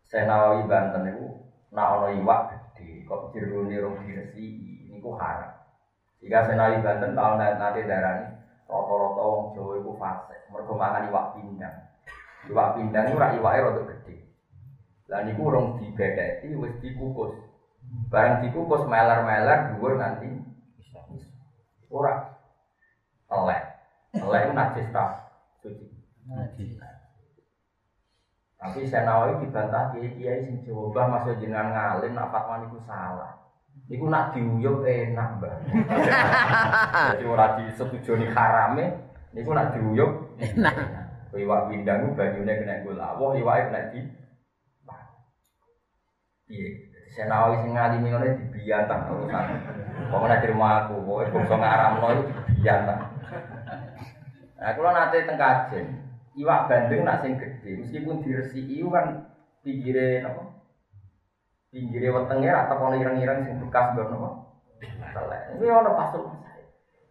Saya nawawi banten itu nak ono iwak gede kok jiruni rong diresi ini ku haram. Jika saya nawawi banten tahun nanti darah ini rata-rata wong Jawa itu fase mereka makan iwak pindang. Iwak pindang rak iwaknya rada gede lah niku rong dibedeti wis dikukus barang dikukus meler-meler dhuwur nanti ora elek elek itu najis tak suci Najis. Tapi saya nawawi dibantah kiai kiai sing coba masuk jenengan ngalim nak fatwa niku salah. Niku nak diuyup enak mbak. Jadi ora disetujoni harame, niku nak diuyup enak. Iwak pindang banyune kena gula, wah iwake kena di. Iya, saya nawawi sing ngalimi ngene dibiyantah urusan. Pokoknya dari rumah aku, pokoknya bangsa ngaramno itu dibiyantah. Nah, kalau nanti teng kajen, iwak bandeng nak sing gede, meskipun diresiki kan pinggire apa? Pinggire wetenge ra tekono ireng-ireng sing bekas nggon apa? Telek. Ini ono pasul.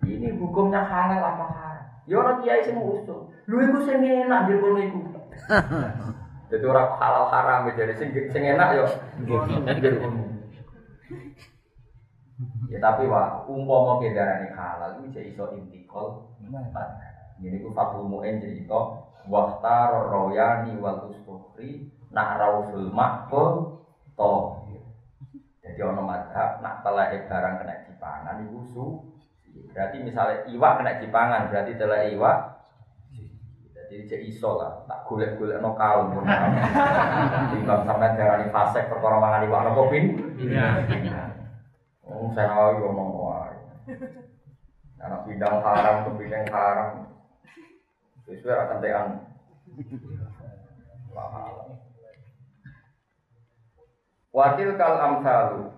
Ini hukumnya halal apa haram? Ya ono kiai sing usul. Lho iku sing enak di kono iku. Jadi orang halal haram jadi sing sing enak yo. Nggih. Ya tapi wah, umpama kedarane halal itu jadi iso intikal. Jadi ku Fatul Mu'in cerita Wahtar royani wal ustufri Nak rausul makbul To Jadi ono madhab Nak telai barang kena dipangan Itu su Berarti misalnya iwak kena dipangan Berarti telai iwak Jadi jadi iso lah Tak golek-golek no kaum. Timbang sampai darani fasek Perkara mangan iwak no kopin Oh, saya nawawi ngomong wae. Anak bidang haram, kebidang haram, Sesuai akan tean. Wakil kal amsalu.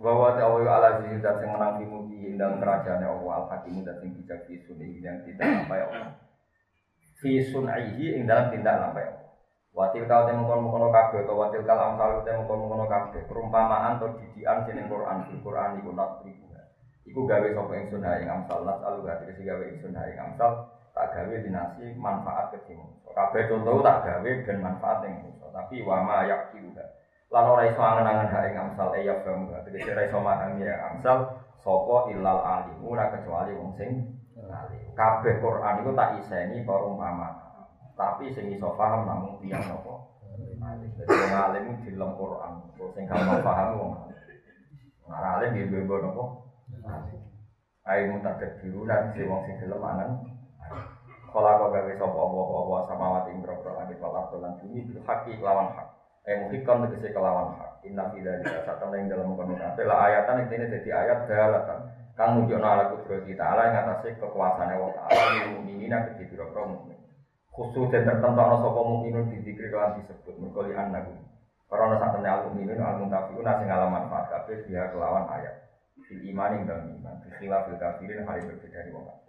Bahwa ta'awu ala zizir dat yang menang dimuji dalam kerajaan Allah al hakimu dat yang bijak sunaihi yang tidak sampai Allah fi sunaihi yang dalam tindak Allah Watil kal temu kono kono kabeh atau watil kal amsalu temu kono kono kabeh perumpamaan atau didikan sini Quran di Quran iku nak Iku gawe sapa ingsun ha ing amsal nas alu gak tegese gawe ingsun ha ing amsal tak gawe dinasi manfaat kedhi manusa. Kabeh contoh tak gawe ben manfaat ing manusa. Tapi wa ma yaqilu lan ora iso angen-angen ha ing amsal e ya kamu tegese ora iso memahami ya amsal sapa illal alim ora kecuali wong sing. Kabeh Quran iku tak iseni para ulama. Tapi sing iso paham namung tiyang? Alim. Dadi wong alim dilem Quran, wong sing gak paham wong. Ora alim ya bebo napa? Ayo mutakat biru dan si wong sing gelem angen. Kala kau gawe sapa apa-apa samawati ing boro langit wal ardh lan bumi bil lawan hak. Eh muhikam tegese kelawan hak. Inna fi dzalika satan ing dalem kono kabeh la ayatan iki dadi ayat dalatan. Kang nunjukno ala kudrat kita ala ing atase kekuasaane wa ta'ala lil mukminina kedhi boro mukmin. Khusus dan tertentu ana sapa mukminun didikri kan disebut mergo li annahu. Karena saat temen al mukminun al muntafiun sing ala manfaat kabeh dia kelawan ayat. Fil iman ing dalam iman. Fi khilafil kafirin yang berbeda wong kafir.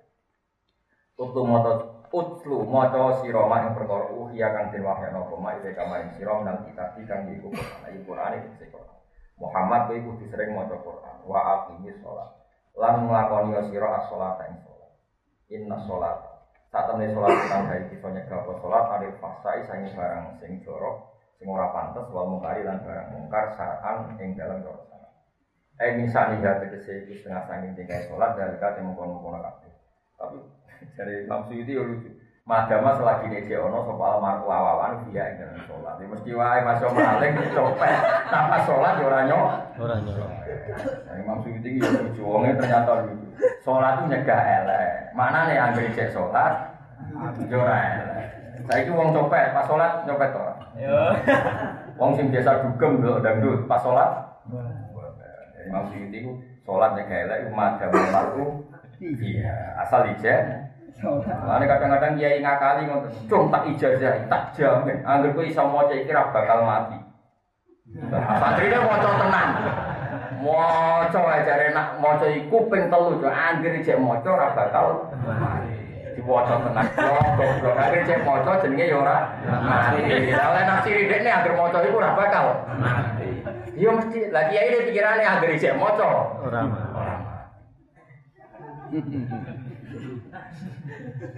Utlu moto utlu moco siroma yang perkara uhya kang den wahyana apa mak ide kama ing sira nang kitab kang iku Quran. Ayo Quran iki Quran. Muhammad kowe kudu sering maca Quran. Wa aqimis shalah. Lan nglakoni sira as-shalat ing shalat. Inna shalat. Saat temen sholat kang gawe bisa nyegah apa sholat arif fasai sangi barang sing jorok sing ora pantes wal mungkari lan barang mungkar sa'an ing dalam jorok Eh misalnya ya tegese setengah sangking tinggal sholat dari kata mengkono-kono kabeh. Tapi dari Imam Suyuti ya lucu. Madama selagi nece ono soal marku awawan dia ing dalam sholat. Ya mesti wae mas yo maling copet. Tanpa sholat yo ora nyok. Ora nyolong. Nah, Imam Suyuti ya lucu. Wongnya ternyata lucu. Sholat itu nyegah elek. Mana nih angger cek sholat? Yo ora elek. Saiki wong copet pas sholat nyopet ora. Wong sing biasa dugem lho dangdut pas sholat Imam Suyuti itu sholat ya kayak itu madam lalu iya asal ijen Mana kadang-kadang kiai ngakali ngoten, cung tak ijazah, tak jamin. Angger kowe iso maca iki ra bakal mati. Santrine maca tenan. Maca ae jare nak maca iku ping telu jo angger cek maca ora bakal mati. Diwaca tenan. Goblok angger cek maca jenenge ya ora mati. Lah nek siri dekne angger maca iku ora bakal mati. Iya mesti lagi ini pikirannya agar ijek moco. Ora mah.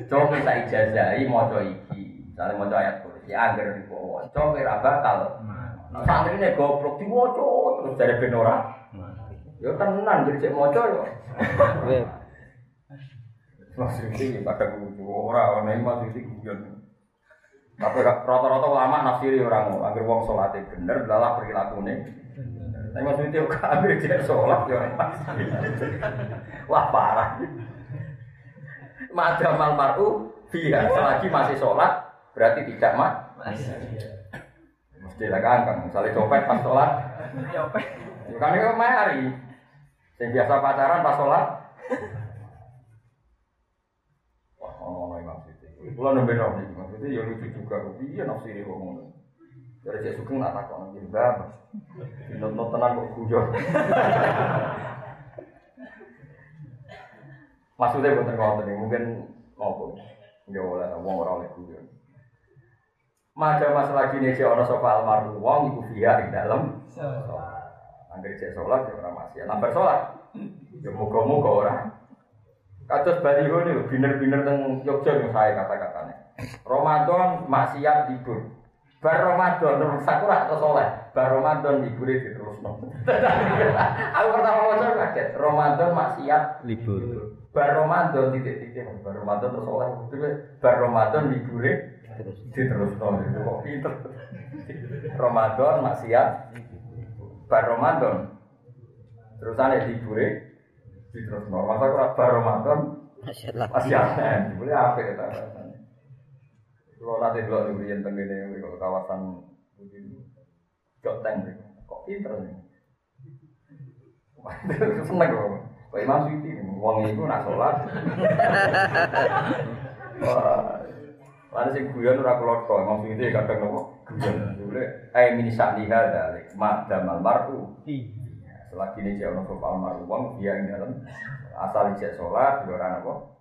Coba kita ijazahi moco iki. Misalnya moco ayat ya agar di bawah. Coba kira bakal. Santri ini goblok di moco terus dari benora. Ya tenan jadi cek moco yo. Web. Maksud ini pada kudu ora ana iki maksud iki guyon. Tapi rata-rata ulama nafsiri orang mau, agar wong sholatnya bener, lalah perilakunya Tapi maksudnya dia kabeh dia sholat ya. Wah parah. Madamal mar'u biya selagi masih sholat berarti tidak mat. Mesti lah kan, kan misalnya copet pas sholat. Kan itu mari. Yang biasa pacaran pas sholat. Wah, ngono Imam Siti. Kulo nembe iki maksudnya ya lucu juga. Iya nafsiri kok ngono. Dari cek sugeng nak takon iki mbah. Nonton tenan kok guyon. Maksudnya boten ngoten iki mungkin ngopo. Ya oleh wong ora oleh guyon. Mada masalah gini cek ana sapa almarhum wong iku via ing dalem. Angger cek salat ya ora maksiat. Lambar salat. Ya muga-muga ora. Kados baliho nih, biner-biner teng Jogja yang saya kata-katanya. Ramadan maksiat libur. Bar Ramadan terus sakura atau soleh. Bar Ramadan libur itu terus Aku pertama wajar kaget. Ramadan maksiat Libur. Bar Ramadan titik-titik. Bar Ramadan terus soleh. Bar Ramadan libur Terus. itu terus itu kok pinter. Ramadan maksiat. Bar Ramadan terus ada libur itu terus Masa aku bar Ramadan Masya Allah. masih aneh, boleh apa kita? Kalau nanti dulu di bagian tengah ini, kalau kawasan begini, joteng, kok pinter nih? Seneng kok. Kok Imam Suyuti, uang itu nak sholat. Wah, Lalu sing guyon ora kelot kok, Imam Suyuti kadang nopo guyon. Boleh, eh min sa'liha dalik, ma damal mar'u. Ya, Selagi ini jauh nopo almarhum wong dia ing dalam asal ijek sholat, ya ora nopo.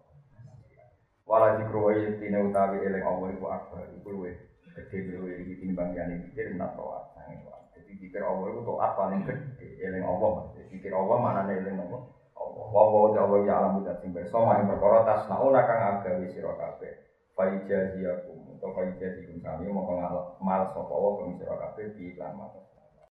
Wala dikruwai tine utawi eling Allah iku akbar iku luwe gede luwe iki timbang yane pikir menak toat sange toat. Jadi pikir Allah iku toat paling gede eling Allah. Pikir Allah manane eling apa? Allah. Wa wa ta wa ya alam dat sing pirsa mak ing perkara tasnauna kang agawe sira kabeh. Fa ijaziyakum utawa fa ijazikum sami mongko ngalap mal sapa wa kang sira kabeh di mata.